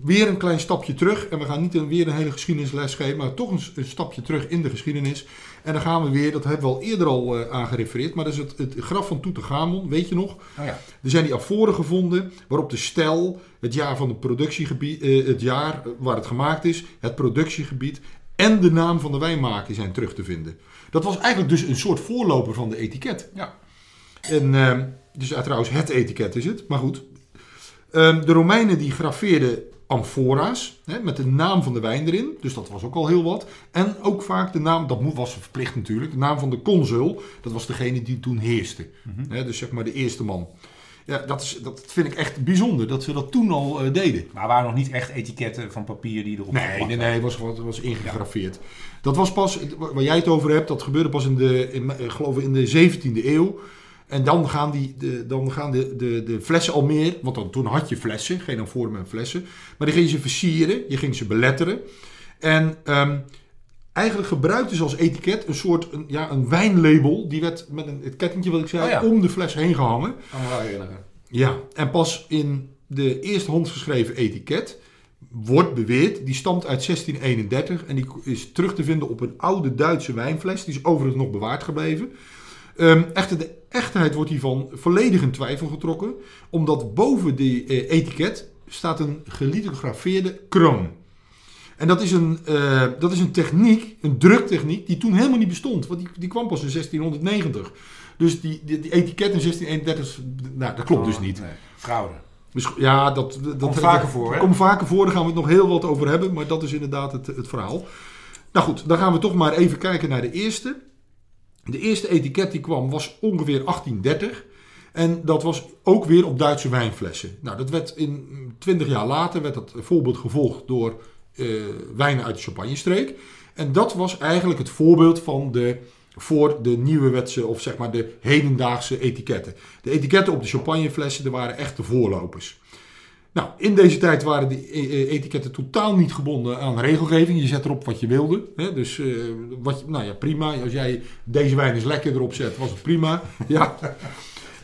weer een klein stapje terug. En we gaan niet een, weer een hele geschiedenisles geven, maar toch een stapje terug in de geschiedenis. En dan gaan we weer, dat hebben we al eerder al eh, aangerefereerd, maar dat is het, het graf van Tutankhamon, weet je nog? Oh ja. Er zijn die aforen gevonden waarop de stijl, het jaar van het productiegebied, eh, het jaar waar het gemaakt is, het productiegebied en de naam van de wijnmaker zijn terug te vinden. Dat was eigenlijk dus een soort voorloper van de etiket. Ja. En, ehm, dus trouwens, het etiket is het, maar goed. Ehm, de Romeinen die graveerden amfora's hè, met de naam van de wijn erin. Dus dat was ook al heel wat. En ook vaak de naam, dat was verplicht natuurlijk, de naam van de consul. Dat was degene die toen heerste. Hè, dus zeg maar de eerste man. Ja, dat, is, dat vind ik echt bijzonder dat ze dat toen al eh, deden. Maar waren nog niet echt etiketten van papier die erop Nee, nee, nee, was, was, was ingegraveerd. Dat was pas, waar jij het over hebt, dat gebeurde pas in de, in, eh, geloof ik in de 17e eeuw. En dan gaan, die, de, dan gaan de, de, de flessen al meer, want dan, toen had je flessen, geen amforen en flessen. Maar die ging je versieren, je ging ze beletteren. En ehm, eigenlijk gebruikten ze als etiket een soort een, ja, een wijnlabel. Die werd met een, het kettingje wat ik zei, Oh ja. om de fles heen gehangen. Wel herinneren. Ja, en pas in de eerste handgeschreven etiket wordt beweerd, die stamt uit 1631 en die is terug te vinden op een oude Duitse wijnfles. Die is overigens nog bewaard gebleven. Ehm, echter, de echtheid wordt hiervan volledig in twijfel getrokken, omdat boven die eh, etiket staat een gelithografeerde kroon. En dat is, een, eh, dat is een techniek, een druktechniek, die toen helemaal niet bestond. Want die, die kwam pas in 1690. Dus die, die, die etiket in 1631, nou, dat klopt dus niet. Nee, fraude. Misschien- Ja, dat, dat Komt vaker voor, hè? Komt vaker voor, daar gaan we het nog heel wat over hebben. Maar dat is inderdaad het, het verhaal. Nou goed, dan gaan we toch maar even kijken naar de eerste. De eerste etiket die kwam was ongeveer 1830. En dat was ook weer op Duitse wijnflessen. Nou, dat werd in 20 jaar later werd dat voorbeeld gevolgd door eh, wijnen uit de Champagne-streek. En dat was eigenlijk het voorbeeld van de, voor de nieuwe wetse, of zeg maar de hedendaagse etiketten. De etiketten op de champagneflessen, dat waren echt de voorlopers. Nou, in deze tijd waren die eh, eh, etiketten totaal niet gebonden aan regelgeving. Je zet erop wat je wilde. Hè? Dus eh, wat, nou ja, prima. Als jij deze wijn is lekker erop zet, was het prima. Ja.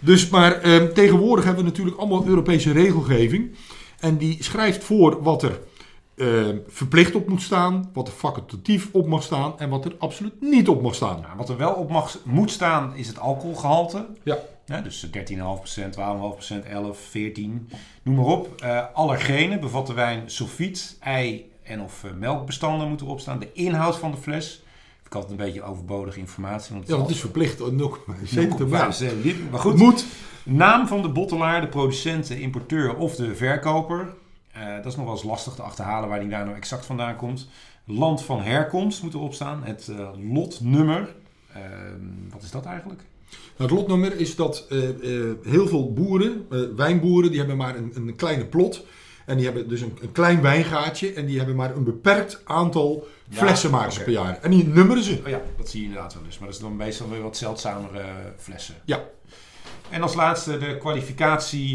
Dus, maar eh, tegenwoordig hebben we natuurlijk allemaal Europese regelgeving. En die schrijft voor wat er eh, verplicht op moet staan, wat er facultatief op mag staan en wat er absoluut niet op mag staan. Wat er wel op mag, moet staan is het alcoholgehalte. Ja. Ja, dus 13,5%, 12,5%, 11, 14, noem maar op. Eh, allergenen bevat de wijn sulfiet, ei en of eh, melkbestanden moeten erop staan. De inhoud van de fles. Ik had een beetje overbodige informatie. Want Ja, het is verplicht. oh, 0,7 Ja, is, eh, liep- Maar goed, Moet. naam van de bottelaar, de producent, de importeur of de verkoper. Eh, dat is nog wel eens lastig te achterhalen waar die daar nou exact vandaan komt. Land van herkomst moet erop staan. Het lotnummer. Ehm, wat is dat eigenlijk? Het lotnummer is dat eh, eh, heel veel boeren, eh, wijnboeren, die hebben maar een, een kleine plot. En die hebben dus een, een klein wijngaatje. En die hebben maar een beperkt aantal Ja, flessen maken per jaar. En die nummeren ze. Oh ja, dat zie je inderdaad wel eens. Maar dat is dan meestal weer wat zeldzamere flessen. Ja. En als laatste de kwalificatie,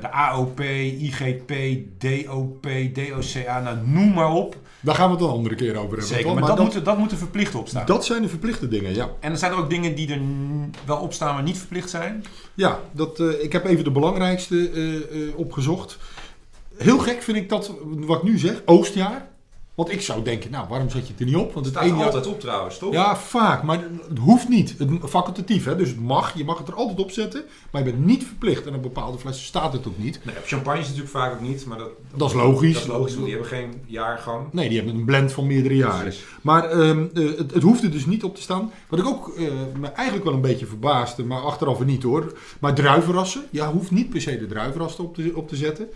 de AOP, IGP, DOP, DOCA, nou noem maar op. Daar gaan we het een andere keer over hebben. Zeker, toch? maar, Maar dat, moet, er- dat moet er verplicht op staan. dat zijn de verplichte dingen, ja. En er zijn er ook dingen die er wel op staan, maar niet verplicht zijn. Ja, dat, eh, ik heb even de belangrijkste eh, eh, opgezocht. Heel gek vind ik dat, wat ik nu zeg, oostjaar. Want ik zou denken, nou, waarom zet je het er niet op? Want het ene jaar- op trouwens, toch? Ja, vaak, maar het hoeft niet. Het facultatief, hè? dus het mag. Je mag het er altijd op zetten, maar je bent niet verplicht. En op bepaalde flessen staat het ook niet. Nee, op champagne is natuurlijk vaak ook niet, maar dat, Dat is logisch. Dat is logisch, want die hebben geen jaargang. Nee, die hebben een blend van meerdere jaren. Precies. Maar ehm, eh, het, het hoeft er dus niet op te staan. Wat ik ook eh, me eigenlijk wel een beetje verbaasde, maar achteraf niet hoor. Maar druivenrassen, ja, hoeft niet per se de druivenrassen op te, op te zetten.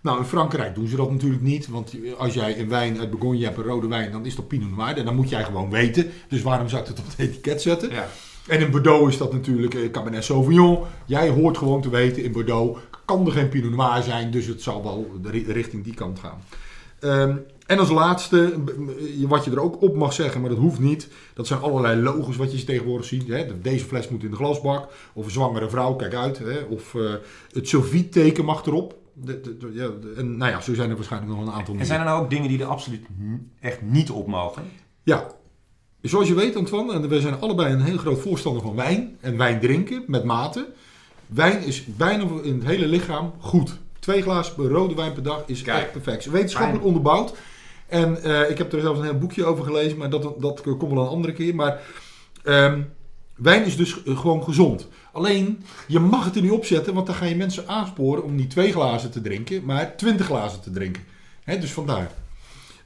Nou, in Frankrijk doen ze dat natuurlijk niet. Want als jij een wijn uit Bourgogne hebt, een rode wijn, dan is dat Pinot Noir. En dan moet jij gewoon weten. Dus waarom zou ik het op het etiket zetten? Ja. En in Bordeaux is dat natuurlijk eh, Cabernet Sauvignon. Jij hoort gewoon te weten, in Bordeaux kan er geen Pinot Noir zijn. Dus het zal wel richting die kant gaan. Ehm, en als laatste, wat je er ook op mag zeggen, maar dat hoeft niet. Dat zijn allerlei logos wat je tegenwoordig ziet. Hè. Deze fles moet in de glasbak. Of een zwangere vrouw, kijk uit. Hè. Of eh, het sulfietteken mag erop. De, de- de- ja, en nou ja, zo zijn er waarschijnlijk nog een aantal En zijn er nou ook dingen die er absoluut echt niet op mogen? Ja. Zoals je weet, Antoine, en we zijn allebei een heel groot voorstander van wijn. En wijn drinken met mate. Wijn is bijna in het hele lichaam goed. Twee glazen rode wijn per dag is Kijk. echt perfect. Wetenschappelijk Fijn. onderbouwd. En eh, ik heb er zelfs een heel boekje over gelezen, maar dat, dat komt wel een andere keer. Maar ehm, wijn is dus eh, gewoon gezond. Alleen, je mag het er niet op zetten, want dan ga je mensen aansporen om niet twee glazen te drinken, maar twintig glazen te drinken. Dus vandaar.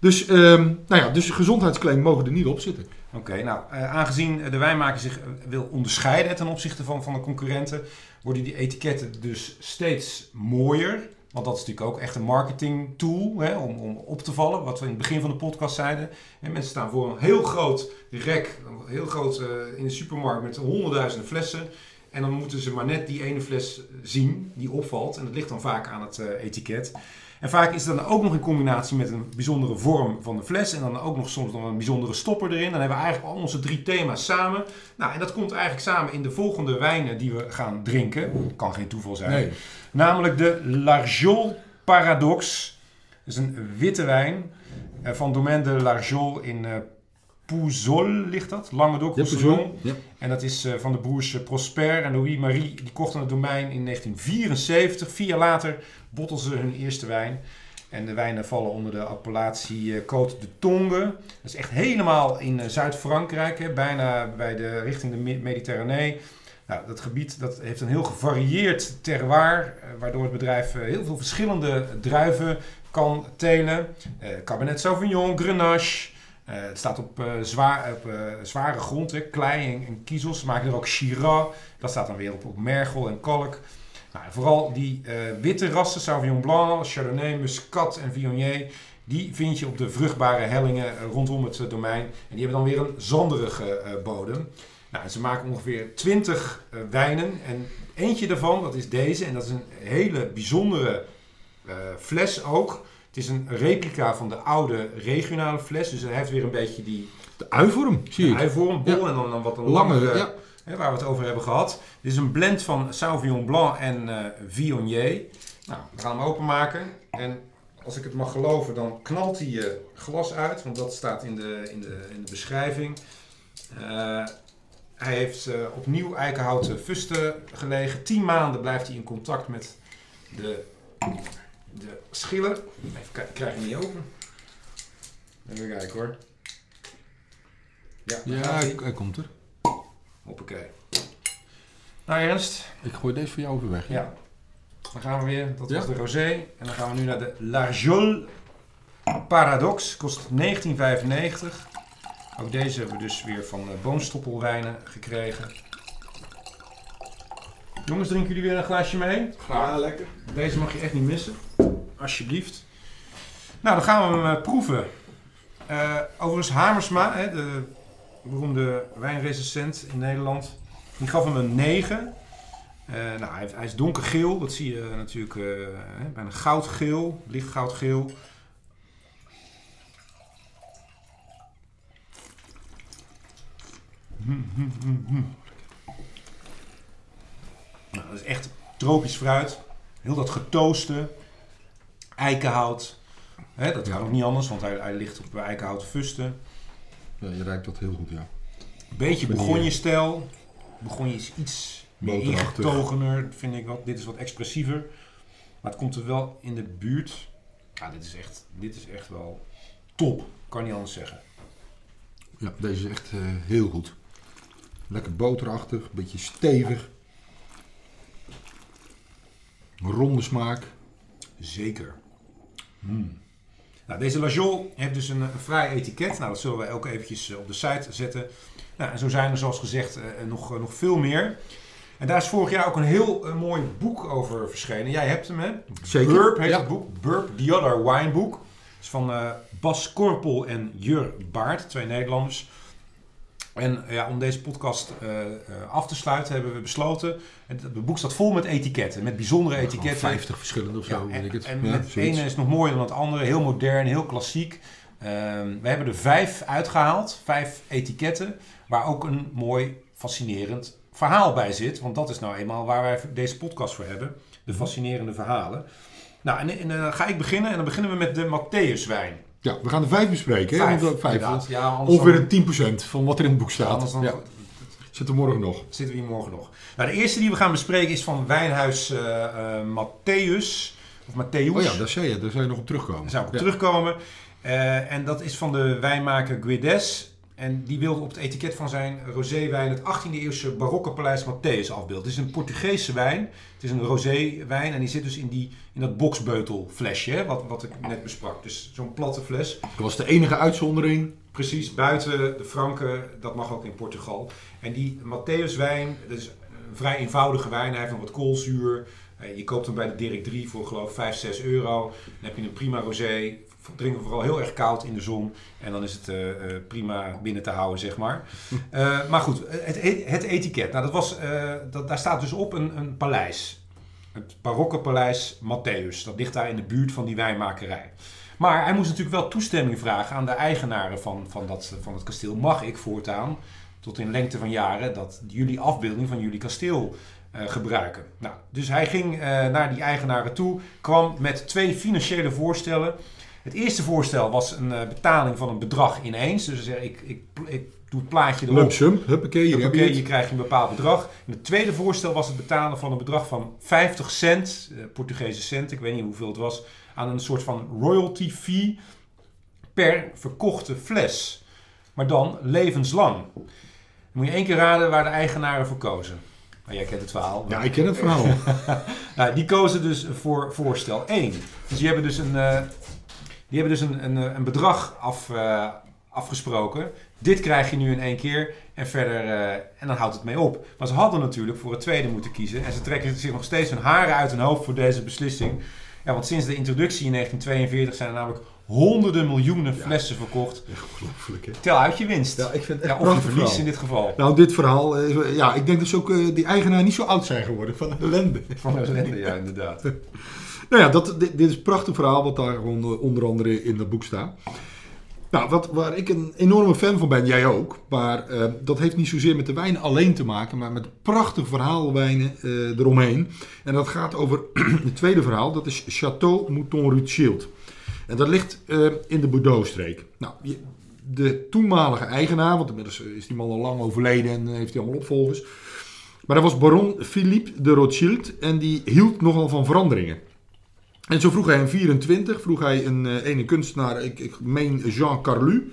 Dus, ehm, nou ja, dus gezondheidsclaim mogen er niet op zitten. Oké, nou, eh, aangezien de wijnmaker zich eh, wil onderscheiden ten opzichte van, van de concurrenten, worden die etiketten dus steeds mooier. Want dat is natuurlijk ook echt een marketing tool hè, om, om op te vallen. Wat we in het begin van de podcast zeiden. En mensen staan voor een heel groot rek, een heel groot eh, in de supermarkt met honderdduizenden flessen. En dan moeten ze maar net die ene fles zien die opvalt. En dat ligt dan vaak aan het eh, etiket. En vaak is het dan ook nog in combinatie met een bijzondere vorm van de fles. En dan ook nog soms nog een bijzondere stopper erin. Dan hebben we eigenlijk al onze drie thema's samen. Nou, en dat komt eigenlijk samen in de volgende wijnen die we gaan drinken. Kan geen toeval zijn. Nee. Namelijk de Larjol Paradox. Dat is een witte wijn eh, van Domaine de Larjol in eh Pouzol ligt dat. Languedoc, Ja. En dat is eh, van de broers eh, Prosper en Louis-Marie. Die kochten het domein in 1974. Vier jaar later bottelden ze hun eerste wijn. En de wijnen vallen onder de appellatie eh, Côte de Tongue. Dat is echt helemaal in Zuid-Frankrijk. Bijna bij de, richting de Me- Mediterranee. Nou, dat gebied dat heeft een heel gevarieerd terroir. waardoor het bedrijf heel veel verschillende druiven kan telen. Eh, Cabernet Sauvignon, Grenache. Eh, het staat op, eh, zwaar, op eh, zware grond, klei en, kiezels. Ze maken er ook Shiraz. Dat staat dan weer op, mergel en kalk. Nou, vooral die witte rassen, Sauvignon Blanc, Chardonnay, Muscat en Viognier, die vind je op de vruchtbare hellingen rondom het domein. En die hebben dan weer een zanderige bodem. Nou, ze maken ongeveer 20 eh, wijnen. En eentje daarvan, dat is deze. En dat is een hele bijzondere fles ook. Het is een replica van de oude regionale fles. Dus hij heeft weer een beetje die De uivorm, zie ik. eivorm, bol Ja. en dan, dan wat een Lange, langere, ja. hè, waar we het over hebben gehad. Dit is een blend van Sauvignon Blanc en eh Viognier. Nou, we gaan hem openmaken. En als ik het mag geloven, dan knalt hij je glas uit. Want dat staat in de, in de, in de beschrijving. Eh, hij heeft eh, opnieuw eikenhouten fusten gelegen. 10 maanden blijft hij in contact met de, de schillen. Even kijken, ik krijg hem niet open. Even kijken hoor. Ja, hij. komt er. Hoppakee. Nou Ernst, Ik gooi deze voor jou even weg. ja. Dan gaan we weer, dat Ja. was de rosé. En dan gaan we nu naar de Larjol Paradox. Kost 1995. Ook deze hebben we dus weer van eh, boomstoppelwijnen gekregen. Jongens, drinken jullie weer een glaasje mee? Ja, lekker. Deze mag je echt niet missen. Alsjeblieft. Nou, dan gaan we hem eh, proeven. Eh, overigens Hamersma, hè, de beroemde wijnrecensent in Nederland, die gaf hem een 9. Eh, nou, hij, hij is donkergeel, dat zie je natuurlijk hè, bijna goudgeel, licht goudgeel. Nou, dat is echt tropisch fruit. Heel dat getooste. Eikenhout. Hè, dat kan ook niet anders, want hij, hij ligt op eikenhouten fusten. Ja, je ruikt dat heel goed, ja. Beetje Vanille. begonje-stijl. Begonje is iets meer ingetogener, vind ik wat. Dit is wat expressiever. Maar het komt er wel in de buurt. Ja, dit is echt, dit is echt wel top. Kan niet anders zeggen. Ja, deze is echt eh, heel goed. Lekker boterachtig, beetje stevig. Ronde smaak. Zeker. Hmm. Nou, deze Lajol heeft dus een, een fraai etiket. Nou, dat zullen wij ook eventjes eh, op de site zetten. Nou, en zo zijn er zoals gezegd eh, nog, eh, nog veel meer. En daar is vorig jaar ook een heel mooi boek over verschenen. Jij hebt hem, hè? Zeker. Burp heet Ja. het boek. Burp, The Other Wine Book. Is van Bas Korpel en Jur Baart, twee Nederlanders. En ja, om deze podcast eh, eh, af te sluiten hebben we besloten... Het, het boek staat vol met etiketten, met bijzondere etiketten. 50 verschillende of zo, Ja, weet en ik het. en Ja, het zoiets. ene is nog mooier dan het andere. Heel modern, heel klassiek. Ehm, we hebben er vijf uitgehaald. Vijf etiketten. Waar ook een mooi, fascinerend verhaal bij zit. Want dat is nou eenmaal waar wij deze podcast voor hebben. De Mhm. fascinerende verhalen. Nou, en, en dan ga ik beginnen. En dan beginnen we met de Matthäuswijn. Ja, we gaan de vijf bespreken. hè? Vijf, Want, eh, vijf inderdaad. Ja, Ongeveer dan- een 10% van wat er in het boek staat. dan Ja, zitten we morgen nog. zitten we hier morgen nog. Nou, de eerste die we gaan bespreken is van Wijnhuis eh eh, Matthäus. Of Matthäus. Oh ja, daar zei je, daar zou je nog op terugkomen. Daar zou ik op Ja. terugkomen. Eh, en dat is van de wijnmaker Guedes. En die wilde op het etiket van zijn roséwijn het 18e eeuwse barokke paleis Matthäus afbeelden. Het is een Portugese wijn. Het is een roséwijn en die zit dus in, die, in dat boksbeutelflesje, hè, wat, wat ik net besprak. Dus zo'n platte fles. Dat was de enige uitzondering. Precies, buiten de Franken, dat mag ook in Portugal. En die Matthäus wijn, dat is een vrij eenvoudige wijn. Hij heeft nog wat koolzuur. Eh, Je koopt hem bij de Dirk 3 voor geloof ik 5, 6 euro. Dan heb je een prima rosé. Drinken we vooral heel erg koud in de zon. En dan is het eh, eh, prima binnen te houden, zeg maar. Eh, maar goed, het, het etiket. Nou, dat was, dat, daar staat dus op een, een paleis. Het barokke paleis Matthäus. Dat ligt daar in de buurt van die wijnmakerij. Maar hij moest natuurlijk wel toestemming vragen aan de eigenaren van, van, dat, van het kasteel. Mag ik voortaan, tot in lengte van jaren, dat jullie afbeelding van jullie kasteel gebruiken? Nou, dus hij ging naar die eigenaren toe, kwam met twee financiële voorstellen. Het eerste voorstel was een eh, betaling van een bedrag ineens. Dus ik, ik, ik doe het plaatje erop. Lump sum, huppakee, je je het. krijgt een bepaald bedrag. En het tweede voorstel was het betalen van een bedrag van 50 cent, eh, Portugese cent, ik weet niet hoeveel het was, aan een soort van royalty fee per verkochte fles. Maar dan levenslang. Dan moet je één keer raden waar de eigenaren voor kozen. Nou, jij kent het verhaal. Ja, ik ken het verhaal. Nou, die kozen dus voor voorstel 1. Dus die hebben dus een, eh, die hebben dus een, een, eh, een bedrag af, eh, afgesproken. Dit krijg je nu in één keer en verder, eh, en dan houdt het mee op. Maar ze hadden natuurlijk voor het tweede moeten kiezen en ze trekken zich nog steeds hun haren uit hun hoofd voor deze beslissing. Ja, want sinds de introductie in 1942 zijn er namelijk honderden miljoenen flessen verkocht. Echt ongelooflijk, hè? Tel uit je winst. Ja, ik vind het echt Ja, een of je verhaal. in dit geval. Nou, dit verhaal, ja, ik denk dus ook eh, die eigenaar niet zo oud zijn geworden van de ellende. Van de ellende, ja, inderdaad. Nou ja, dat, dit, is een prachtig verhaal wat daar eh, onder andere in dat boek staat. Nou, wat, waar ik een enorme fan van ben, jij ook. Maar eh, dat heeft niet zozeer met de wijn alleen te maken, maar met prachtig verhaalwijnen eh eromheen. En dat gaat over het tweede verhaal, dat is Château Mouton Rothschild. En dat ligt eh, in de Bordeaux-streek. Nou, de toenmalige eigenaar, want inmiddels is die man al lang overleden en heeft hij allemaal opvolgers. Maar dat was baron Philippe de Rothschild en die hield nogal van veranderingen. En zo vroeg hij in 24, vroeg hij een eh, ene kunstenaar, ik, ik meen Jean Carlu.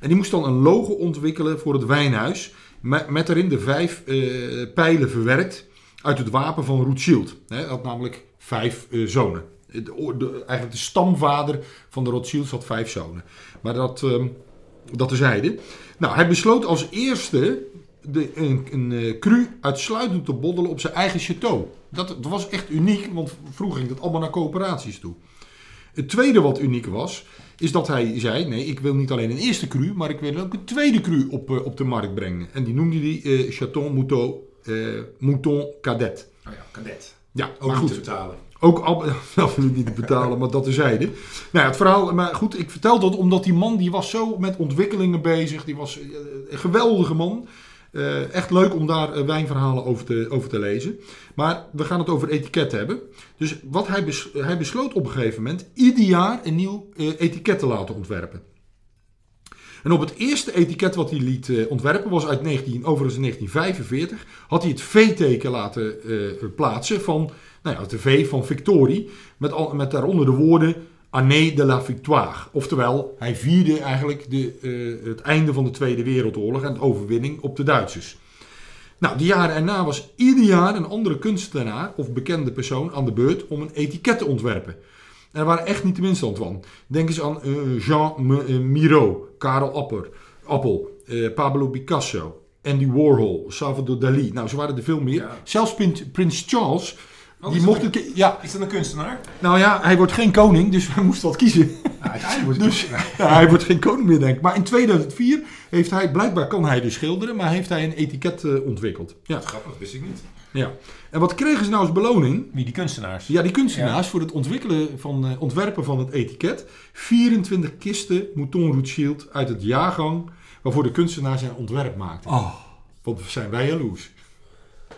En die moest dan een logo ontwikkelen voor het wijnhuis. Met, erin de vijf eh, pijlen verwerkt uit het wapen van Rothschild. Hij had namelijk vijf eh, zonen. De, eigenlijk de stamvader van de Rothschilds had vijf zonen. Maar dat, ehm dat terzijde. Nou, hij besloot als eerste de, een, een eh, cru uitsluitend te boddelen op zijn eigen château. Dat, dat was echt uniek, want vroeger ging dat allemaal naar coöperaties toe. Het tweede wat uniek was, is dat hij zei: Nee, ik wil niet alleen een eerste cru, maar ik wil ook een tweede cru op, eh, op de markt brengen. En die noemde hij eh Chateau Mouton, Mouton Cadet. Oh ja, kadet. Ja, Ook maar niet goed. te betalen. Ook ab- absoluut niet te betalen, maar dat terzijde. Nou ja, het verhaal, maar goed, ik vertel dat omdat die man, die was zo met ontwikkelingen bezig. Die was een geweldige man. Eh, echt leuk om daar eh, wijnverhalen over te, over te lezen. Maar we gaan het over etiket hebben. Dus wat hij, bes- hij besloot op een gegeven moment ieder jaar een nieuw eh, etiket te laten ontwerpen. En op het eerste etiket wat hij liet ontwerpen was uit 19, overigens 1945. Had hij het V-teken laten plaatsen van nou ja, de V van Victorie. Met, al, met daaronder de woorden Année de la Victoire. Oftewel, hij vierde eigenlijk de, eh, het einde van de Tweede Wereldoorlog en de overwinning op de Duitsers. Nou, de jaren erna was ieder jaar een andere kunstenaar of bekende persoon aan de beurt om een etiket te ontwerpen. En er waren echt niet de minste van. Denk eens aan eh, Jean eh, Miro, Karel Apper, Appel, Pablo Picasso, Andy Warhol, Salvador Dali. Nou, zo waren er veel meer. Ja. Zelfs Prins Charles, Oh, die is mocht dat een. Ja, Is dat een kunstenaar? nou ja, hij wordt geen koning, dus hij moest wat kiezen. Ja, uiteindelijk wordt Dus ja, hij wordt geen koning meer, denk ik. Maar in 2004 heeft hij, blijkbaar kan hij dus schilderen, maar heeft hij een etiket eh, ontwikkeld. Ja, Grappig, wist ik niet. ja. En wat kregen ze nou als beloning? Wie, die kunstenaars? Ja, die kunstenaars voor het ontwikkelen van, eh, ontwerpen van het etiket. 24 kisten Mouton Rothschild uit het jaargang waarvoor de kunstenaar zijn ontwerp maakte. Oh. Want zijn wij jaloers.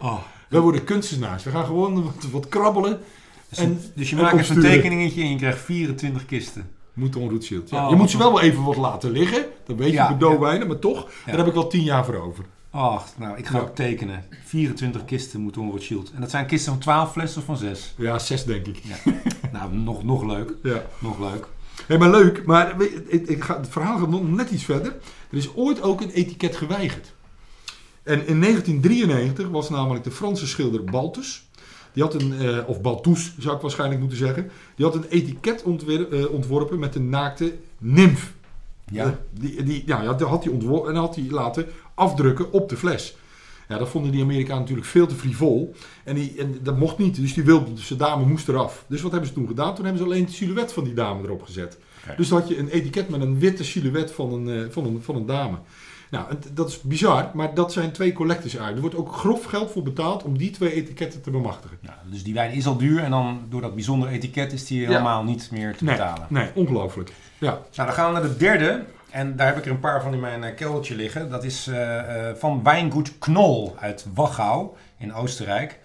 oh. Wij worden kunstenaars. We gaan gewoon wat, wat krabbelen. Dus, En- dus je en maakt even een opsturen. tekeningetje en je krijgt 24 kisten. Mouton Rothschild. Ja. Oh, je moet ze wel even wat laten liggen. Dan weet je Ja, Bordeaux-wijnen. Maar toch, daar heb ik wel 10 jaar voor over. Ach, nou, ik ga ook tekenen. 24 kisten Mouton Rothschild. En dat zijn kisten van 12 flessen of van 6? Ja, 6 denk ik. nou, nog, nog leuk. Ja. Nog leuk. Hé, maar leuk. Maar ik ga, het verhaal gaat nog net iets verder. Er is ooit ook een etiket geweigerd. En in 1993 was namelijk de Franse schilder Baltus. Die had een, eh, of Baltus zou ik waarschijnlijk moeten zeggen. Die had een etiket eh, ontworpen met een naakte nimf. Ja. Eh, die, die, ja, ja, had hij ontworpen en had hij laten afdrukken op de fles. Ja, dat vonden die Amerikanen natuurlijk veel te frivol. En, die, en dat mocht niet, dus die wilde, dus de dame moest eraf. Dus wat hebben ze toen gedaan? Toen hebben ze alleen het silhouet van die dame erop gezet. Dus dan had je een etiket met een witte silhouet van een, van een, van een dame. Nou, dat is bizar, maar dat zijn twee collectors eigenlijk. Er wordt ook grof geld voor betaald om die twee etiketten te bemachtigen. Ja, dus die wijn is al duur en dan door dat bijzondere etiket is die helemaal niet meer te Nee, betalen. nee, ongelooflijk. Ja, Nou, dan gaan we naar de derde. En daar heb ik er een paar van in mijn eh, keldertje liggen. Dat is eh, eh, van wijngoed Knol uit Wachau in Oostenrijk.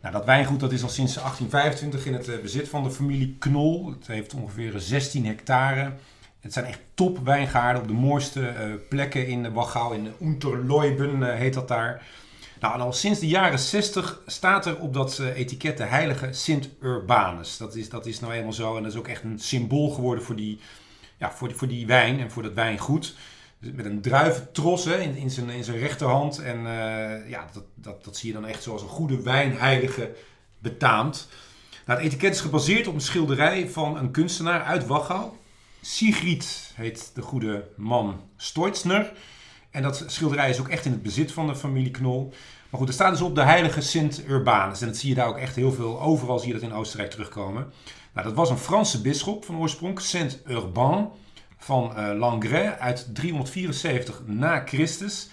Nou, dat wijngoed dat is al sinds 1825 in het bezit van de familie Knol. Het heeft ongeveer 16 hectare. Het zijn echt top wijngaarden op de mooiste eh, plekken in Wachau. In Unterleuben eh, heet dat daar. Nou, en al sinds de jaren 60 staat er op dat eh, etiket de heilige Sint Urbanus. Dat is, dat is nou eenmaal zo en dat is ook echt een symbool geworden voor die, ja, voor, die, voor die wijn en voor dat wijngoed. Dus Met een druiventros hè, in, in, zijn, in zijn rechterhand. En ja, dat, dat, dat zie je dan echt zoals een goede wijnheilige betaamt. Nou, het etiket is gebaseerd op een schilderij van een kunstenaar uit Wachau. Sigrid heet de goede man Stoitzner. En dat schilderij is ook echt in het bezit van de familie Knol. Maar goed, er staat dus op de heilige Sint Urbanus. En dat zie je daar ook echt heel veel. Overal zie je dat in Oostenrijk terugkomen. Nou, dat was een Franse bisschop van oorsprong, Saint Urbain van uh, Langres uit 374 na Christus.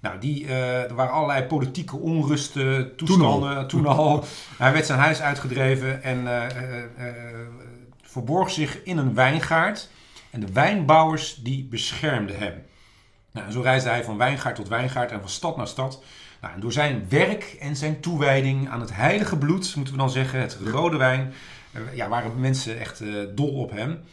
Nou, die, uh, er waren allerlei politieke onrusten, toestanden toen al. Toen al. Hij werd zijn huis uitgedreven en uh, verborg zich in een wijngaard. En de wijnbouwers die beschermden hem. Nou, zo reisde hij van wijngaard tot wijngaard en van stad naar stad. Nou, en door zijn werk en zijn toewijding aan het heilige bloed, moeten we dan zeggen, het rode wijn, ja, waren mensen echt dol op hem.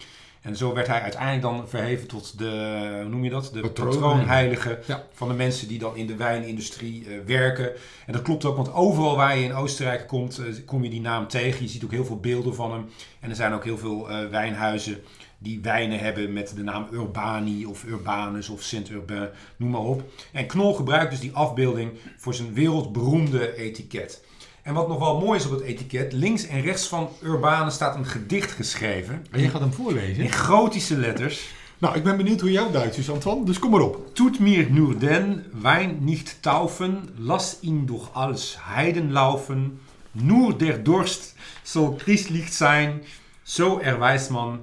En zo werd hij uiteindelijk dan verheven tot de, hoe noem je dat? De patroonheilige ja. van de mensen die dan in de wijnindustrie uh, werken. En dat klopt ook, want overal waar je in Oostenrijk komt, uh, kom je die naam tegen. Je ziet ook heel veel beelden van hem. En er zijn ook heel veel uh, wijnhuizen die wijnen hebben met de naam Urbani of Urbanus of Sint-Urbain, noem maar op. En Knol gebruikt dus die afbeelding voor zijn wereldberoemde etiket. En wat nog wel mooi is op het etiket, links en rechts van Urbanus staat een gedicht geschreven. En je gaat hem voorlezen? In gotische letters. Nou, ik ben benieuwd hoe jouw Duits is, Antoine, dus kom maar op. Tut mir nur den Wein nicht taufen, lass ihn durch als Heiden laufen, nur der Durst soll christlich sein, so erwijst man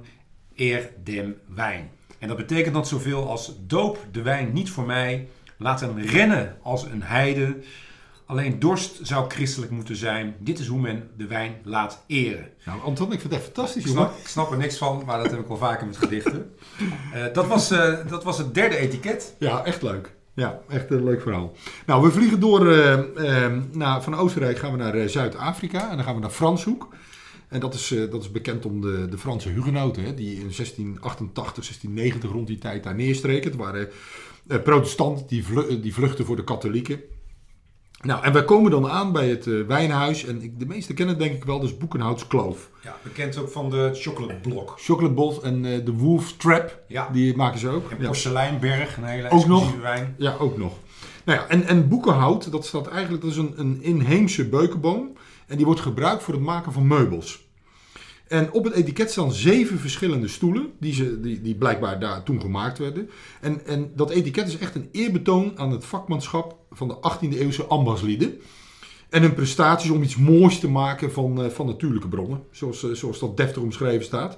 er dem Wein. En dat betekent dan zoveel als doop de wijn niet voor mij, laat hem rennen als een heide. Alleen dorst zou christelijk moeten zijn. Dit is hoe men de wijn laat eren. Nou, Anton, ik vind het fantastisch. Ik snap, ik snap, er niks van, maar dat heb ik wel vaker met gedichten. Uh, dat, was, uh, dat was het derde etiket. Ja, echt leuk. Ja, echt een leuk verhaal. Nou, we vliegen door uh, naar, van Oostenrijk gaan we naar Zuid-Afrika en dan gaan we naar Franshoek. En dat is, dat is bekend om de, de Franse hugenoten, hè, die in 1688, 1690 rond die tijd daar neerstreken. Het waren protestanten die, die vluchten voor de katholieken. Nou, en wij komen dan aan bij het uh, wijnhuis. En ik, de meesten kennen het denk ik wel, dus Boekenhouts Kloof. Ja, bekend ook van de Chocolate Block. Chocolate Block en uh, de Wolf Trap, ja. die maken ze ook. En Porseleinberg, een hele ook nog, wijn. Ja, ook nog. Nou ja, en, en boekenhout, dat staat eigenlijk, dat is een, een inheemse beukenboom. En die wordt gebruikt voor het maken van meubels. En op het etiket staan zeven verschillende stoelen, die, ze, die, die blijkbaar daar toen gemaakt werden. En, en dat etiket is echt een eerbetoon aan het vakmanschap van de 18e eeuwse ambachtslieden. En hun prestaties om iets moois te maken van, uh, van natuurlijke bronnen, zoals, uh, zoals dat deftig omschreven staat.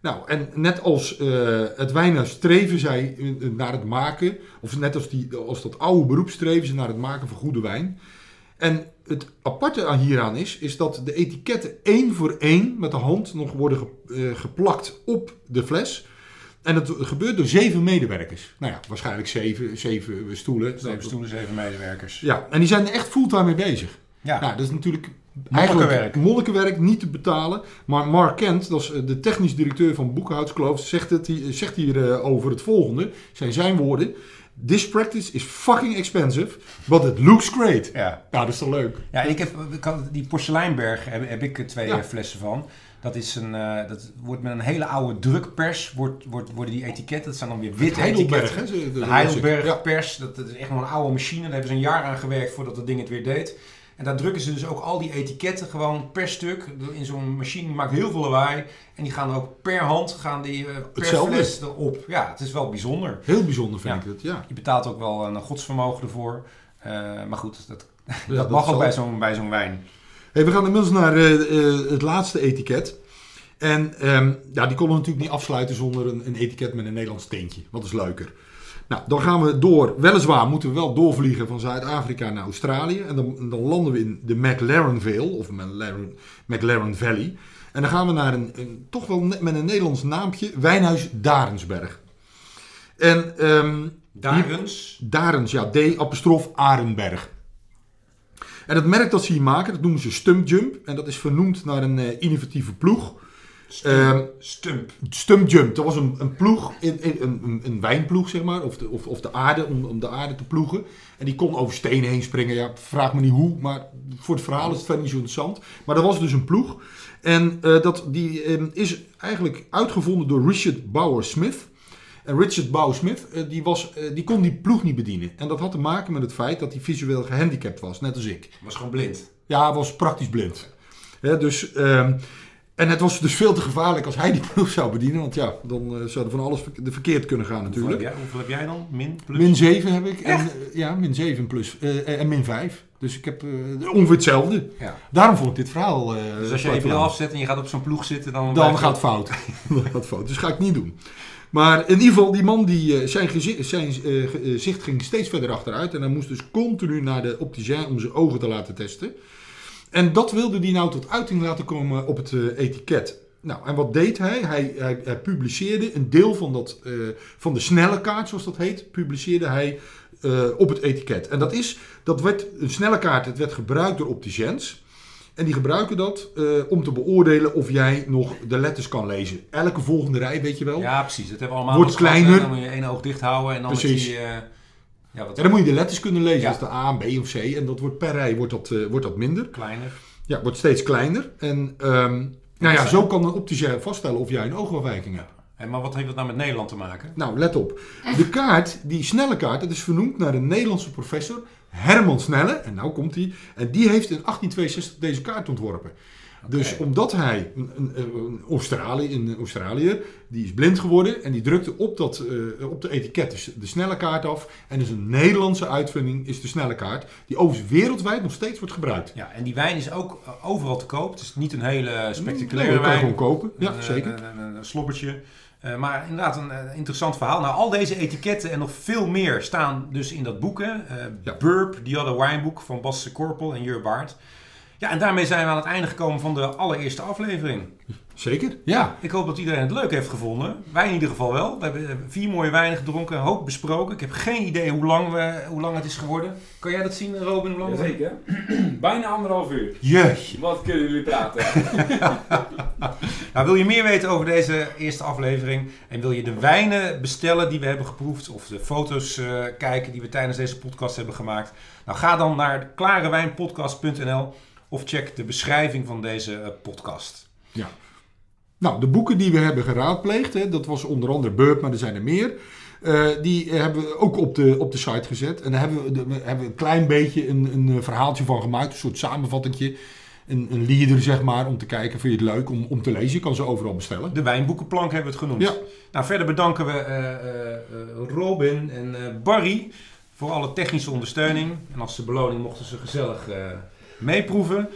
Nou, en net als uh, het wijnhuis streven zij naar het maken, of net als, die, als dat oude beroep streven ze naar het maken van goede wijn. En het aparte aan hieraan is, is dat de etiketten één voor één met de hand nog worden ge, uh, geplakt op de fles. En dat gebeurt door zeven medewerkers. Nou ja, waarschijnlijk zeven, zeven stoelen. Zeven stoelen, zeven medewerkers. Ja, en die zijn er echt fulltime mee bezig. Ja. Nou, dat is natuurlijk eigenlijk monnikenwerk, niet te betalen. Maar Mark Kent, dat is de technisch directeur van Boekhoudskloof, zegt, het, zegt hier uh, over het volgende. Zijn zijn woorden. This practice is fucking expensive, but it looks great. Ja, dat is toch leuk? Ja, ik heb die porseleinberg heb, heb ik twee ja. flessen van. Dat, is een, uh, dat wordt met een hele oude drukpers, wordt, wordt, worden die etiketten, dat zijn dan weer witte Heidelberg, etiketten. Hè, de, de Heidelberg pers, dat, dat, is echt wel een oude machine. Daar hebben ze een jaar aan gewerkt voordat dat ding het weer deed. En daar drukken ze dus ook al die etiketten gewoon per stuk in zo'n machine. Maakt heel veel lawaai. En die gaan ook per hand gaan die, uh, per Hetzelfde. fles erop. Ja, het is wel bijzonder. Heel bijzonder vind ja. ik het, ja. Je betaalt ook wel een godsvermogen ervoor. Uh, maar goed, dat, ja, dat, dat mag ook bij zo'n bij zo'n wijn. Hey, we gaan inmiddels naar uh, het laatste etiket. En um, ja, die konden we natuurlijk niet afsluiten zonder een, een etiket met een Nederlands tintje. Wat is leuker. Nou, dan gaan we door. Weliswaar moeten we wel doorvliegen van Zuid-Afrika naar Australië. En dan, dan, landen we in de McLaren Vale, of McLaren, McLaren Valley. En dan gaan we naar een, een, toch wel met een Nederlands naampje, Wijnhuis Darensberg. En, um, Darens? Hier, Darens, ja, D-apostrof Arenberg. En het merk dat ze hier maken, dat noemen ze Stump Jump. En dat is vernoemd naar een uh, innovatieve ploeg. Stump. Um, Stump. Stump Jump. Dat was een, een ploeg, in, in, een, een wijnploeg zeg maar, of de, of, of de aarde, om, om de aarde te ploegen. En die kon over stenen heen springen. Ja, vraag me niet hoe, maar voor het verhaal is het verder niet zo interessant. Maar dat was dus een ploeg. En uh, dat, die um, is eigenlijk uitgevonden door Richard Bauer Smith. En Richard Bauer Smith, uh, die, was, uh, die kon die ploeg niet bedienen. En dat had te maken met het feit dat hij visueel gehandicapt was, net als ik. Was gewoon blind? Ja, hij was praktisch blind. Ja, dus... Um, En het was dus veel te gevaarlijk als hij die proef zou bedienen. Want ja, dan eh, zou er van alles verkeerd kunnen gaan Hoeveel heb, natuurlijk. jij, hoeveel heb jij dan? Min? Plus? Min 7 heb ik. En, eh, ja, min 7 plus. eh, en min 5. Dus ik heb ongeveer hetzelfde. Ja. Daarom vond ik dit verhaal... eh, Dus als je even afzet en je gaat op zo'n ploeg zitten, dan... Gaat het fout. Dan gaat fout. Dus ga ik niet doen. Maar in ieder geval, die man, die, zijn, gezi- zijn eh, ge- eh, zicht ging steeds verder achteruit. En hij moest dus continu naar de opticien om zijn ogen te laten testen. En dat wilde hij nou tot uiting laten komen op het eh, etiket. Nou, en wat deed hij? Hij, hij, hij publiceerde een deel van, dat, eh, van de snelle kaart, zoals dat heet, publiceerde hij eh, op het etiket. En dat is, dat werd een snelle kaart, het werd gebruikt door opticiens. En die gebruiken dat om te beoordelen of jij nog de letters kan lezen. Elke volgende rij, weet je wel. Ja, precies. Dat hebben we allemaal Wordt gehad, kleiner. Dan moet je één oog dicht houden en dan Precies. is die... ja, wat dan moet je de letters kunnen lezen. Ja. Dat is de A, B of C. En dat wordt per rij wordt dat, eh, wordt dat minder. kleiner. Ja, wordt steeds kleiner. En ehm, nou ja, zo kan een opticien vaststellen of jij een oogafwijking hebt. En maar wat heeft dat nou met Nederland te maken? Nou, let op. De kaart, die snelle kaart, dat is vernoemd naar een Nederlandse professor, Herman Snelle. En nou komt hij. En die heeft in 1862 deze kaart ontworpen. Dus omdat hij, een, een, een, Australië, een Australiër, die is blind geworden en die drukte op, dat, eh, op de etiket de snelle kaart af. En dus een Nederlandse uitvinding is de snelle kaart, die overigens wereldwijd nog steeds wordt gebruikt. Ja, en die wijn is ook eh, overal te koop. Het is niet een hele Nee, spectaculaire dat kan je wijn. gewoon kopen. Ja, Een, zeker. Een, een, slobbertje. Eh, maar inderdaad, een eh, interessant verhaal. Nou, al deze etiketten en nog veel meer staan dus in dat boek. Hè? Eh, Ja. Burp, The Other Wine Book van Bas Korpel en Jur Baart. Ja, en daarmee zijn we aan het einde gekomen van de allereerste aflevering. Zeker, ja. Ik hoop dat iedereen het leuk heeft gevonden. Wij in ieder geval wel. We hebben eh, vier mooie wijnen gedronken, een hoop besproken. Ik heb geen idee hoe lang, we, hoe lang het is geworden. Kan jij dat zien, Robin? Hoe lang Jazeker. Bijna anderhalf uur. Jeetje. Wat kunnen jullie praten? Nou, wil je meer weten over deze eerste aflevering en wil je de wijnen bestellen die we hebben geproefd of de foto's eh, kijken die we tijdens deze podcast hebben gemaakt? Nou, ga dan naar klarewijnpodcast.nl of check de beschrijving van deze eh, podcast. Nou, de boeken die we hebben geraadpleegd, hè, dat was onder andere Burp, maar er zijn er meer. eh, die hebben we ook op de, op de site gezet. En daar hebben we, de- we hebben een klein beetje een, een eh, verhaaltje van gemaakt. Een soort samenvattingje. Een, een leader, zeg maar, om te kijken. Vind je het leuk om, om te lezen? Je kan ze overal bestellen. De wijnboekenplank hebben we het genoemd. Ja. Nou, verder bedanken we eh, eh, eh, Robin en eh, Barry voor alle technische ondersteuning. En als de beloning mochten ze gezellig eh, meeproeven.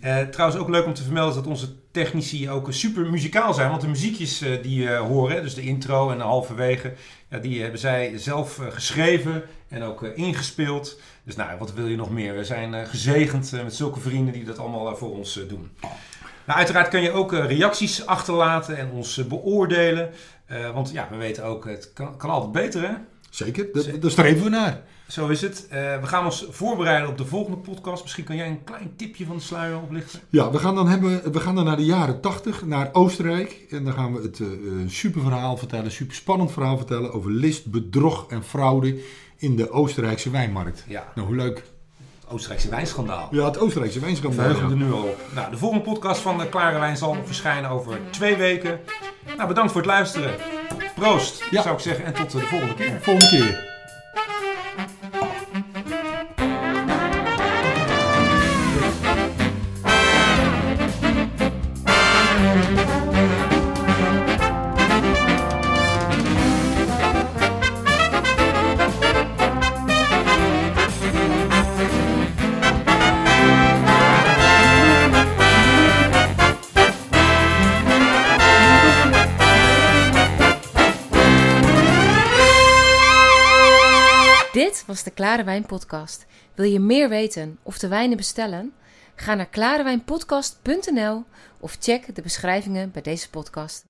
Eh, trouwens ook leuk om te vermelden dat onze technici ook super muzikaal zijn. Want de muziekjes eh, die je horen, dus de intro en de halverwege, ja, die hebben zij zelf eh, geschreven en ook ingespeeld. Dus nou, wat wil je nog meer? We zijn gezegend met zulke vrienden die dat allemaal voor ons doen. Nou, uiteraard kun je ook reacties achterlaten en ons beoordelen. Want ja, we weten ook, het kan, kan altijd beter hè? Zeker, dat- Zeker. daar streven we naar. Zo is het. Eh, we gaan ons voorbereiden op de volgende podcast. Misschien kan jij een klein tipje van de sluier oplichten. Ja, we gaan dan, hebben, we gaan dan naar de jaren 80, naar Oostenrijk. En dan gaan we het eh, een super verhaal vertellen, een super spannend verhaal vertellen over list, bedrog en fraude in de Oostenrijkse wijnmarkt. Ja, Nou, hoe leuk. het Oostenrijkse wijnschandaal. Ja, het Oostenrijkse wijnschandaal. Verheugen we ja. er nu al op. Nou, de volgende podcast van de Klare Wijn zal verschijnen over twee weken. Nou, bedankt voor het luisteren. Proost, Ja. zou ik zeggen. En tot de volgende keer. Volgende keer. Was de Klare Wijn Podcast. Wil je meer weten of de wijnen bestellen? Ga naar klarewijnpodcast.nl of check de beschrijvingen bij deze podcast.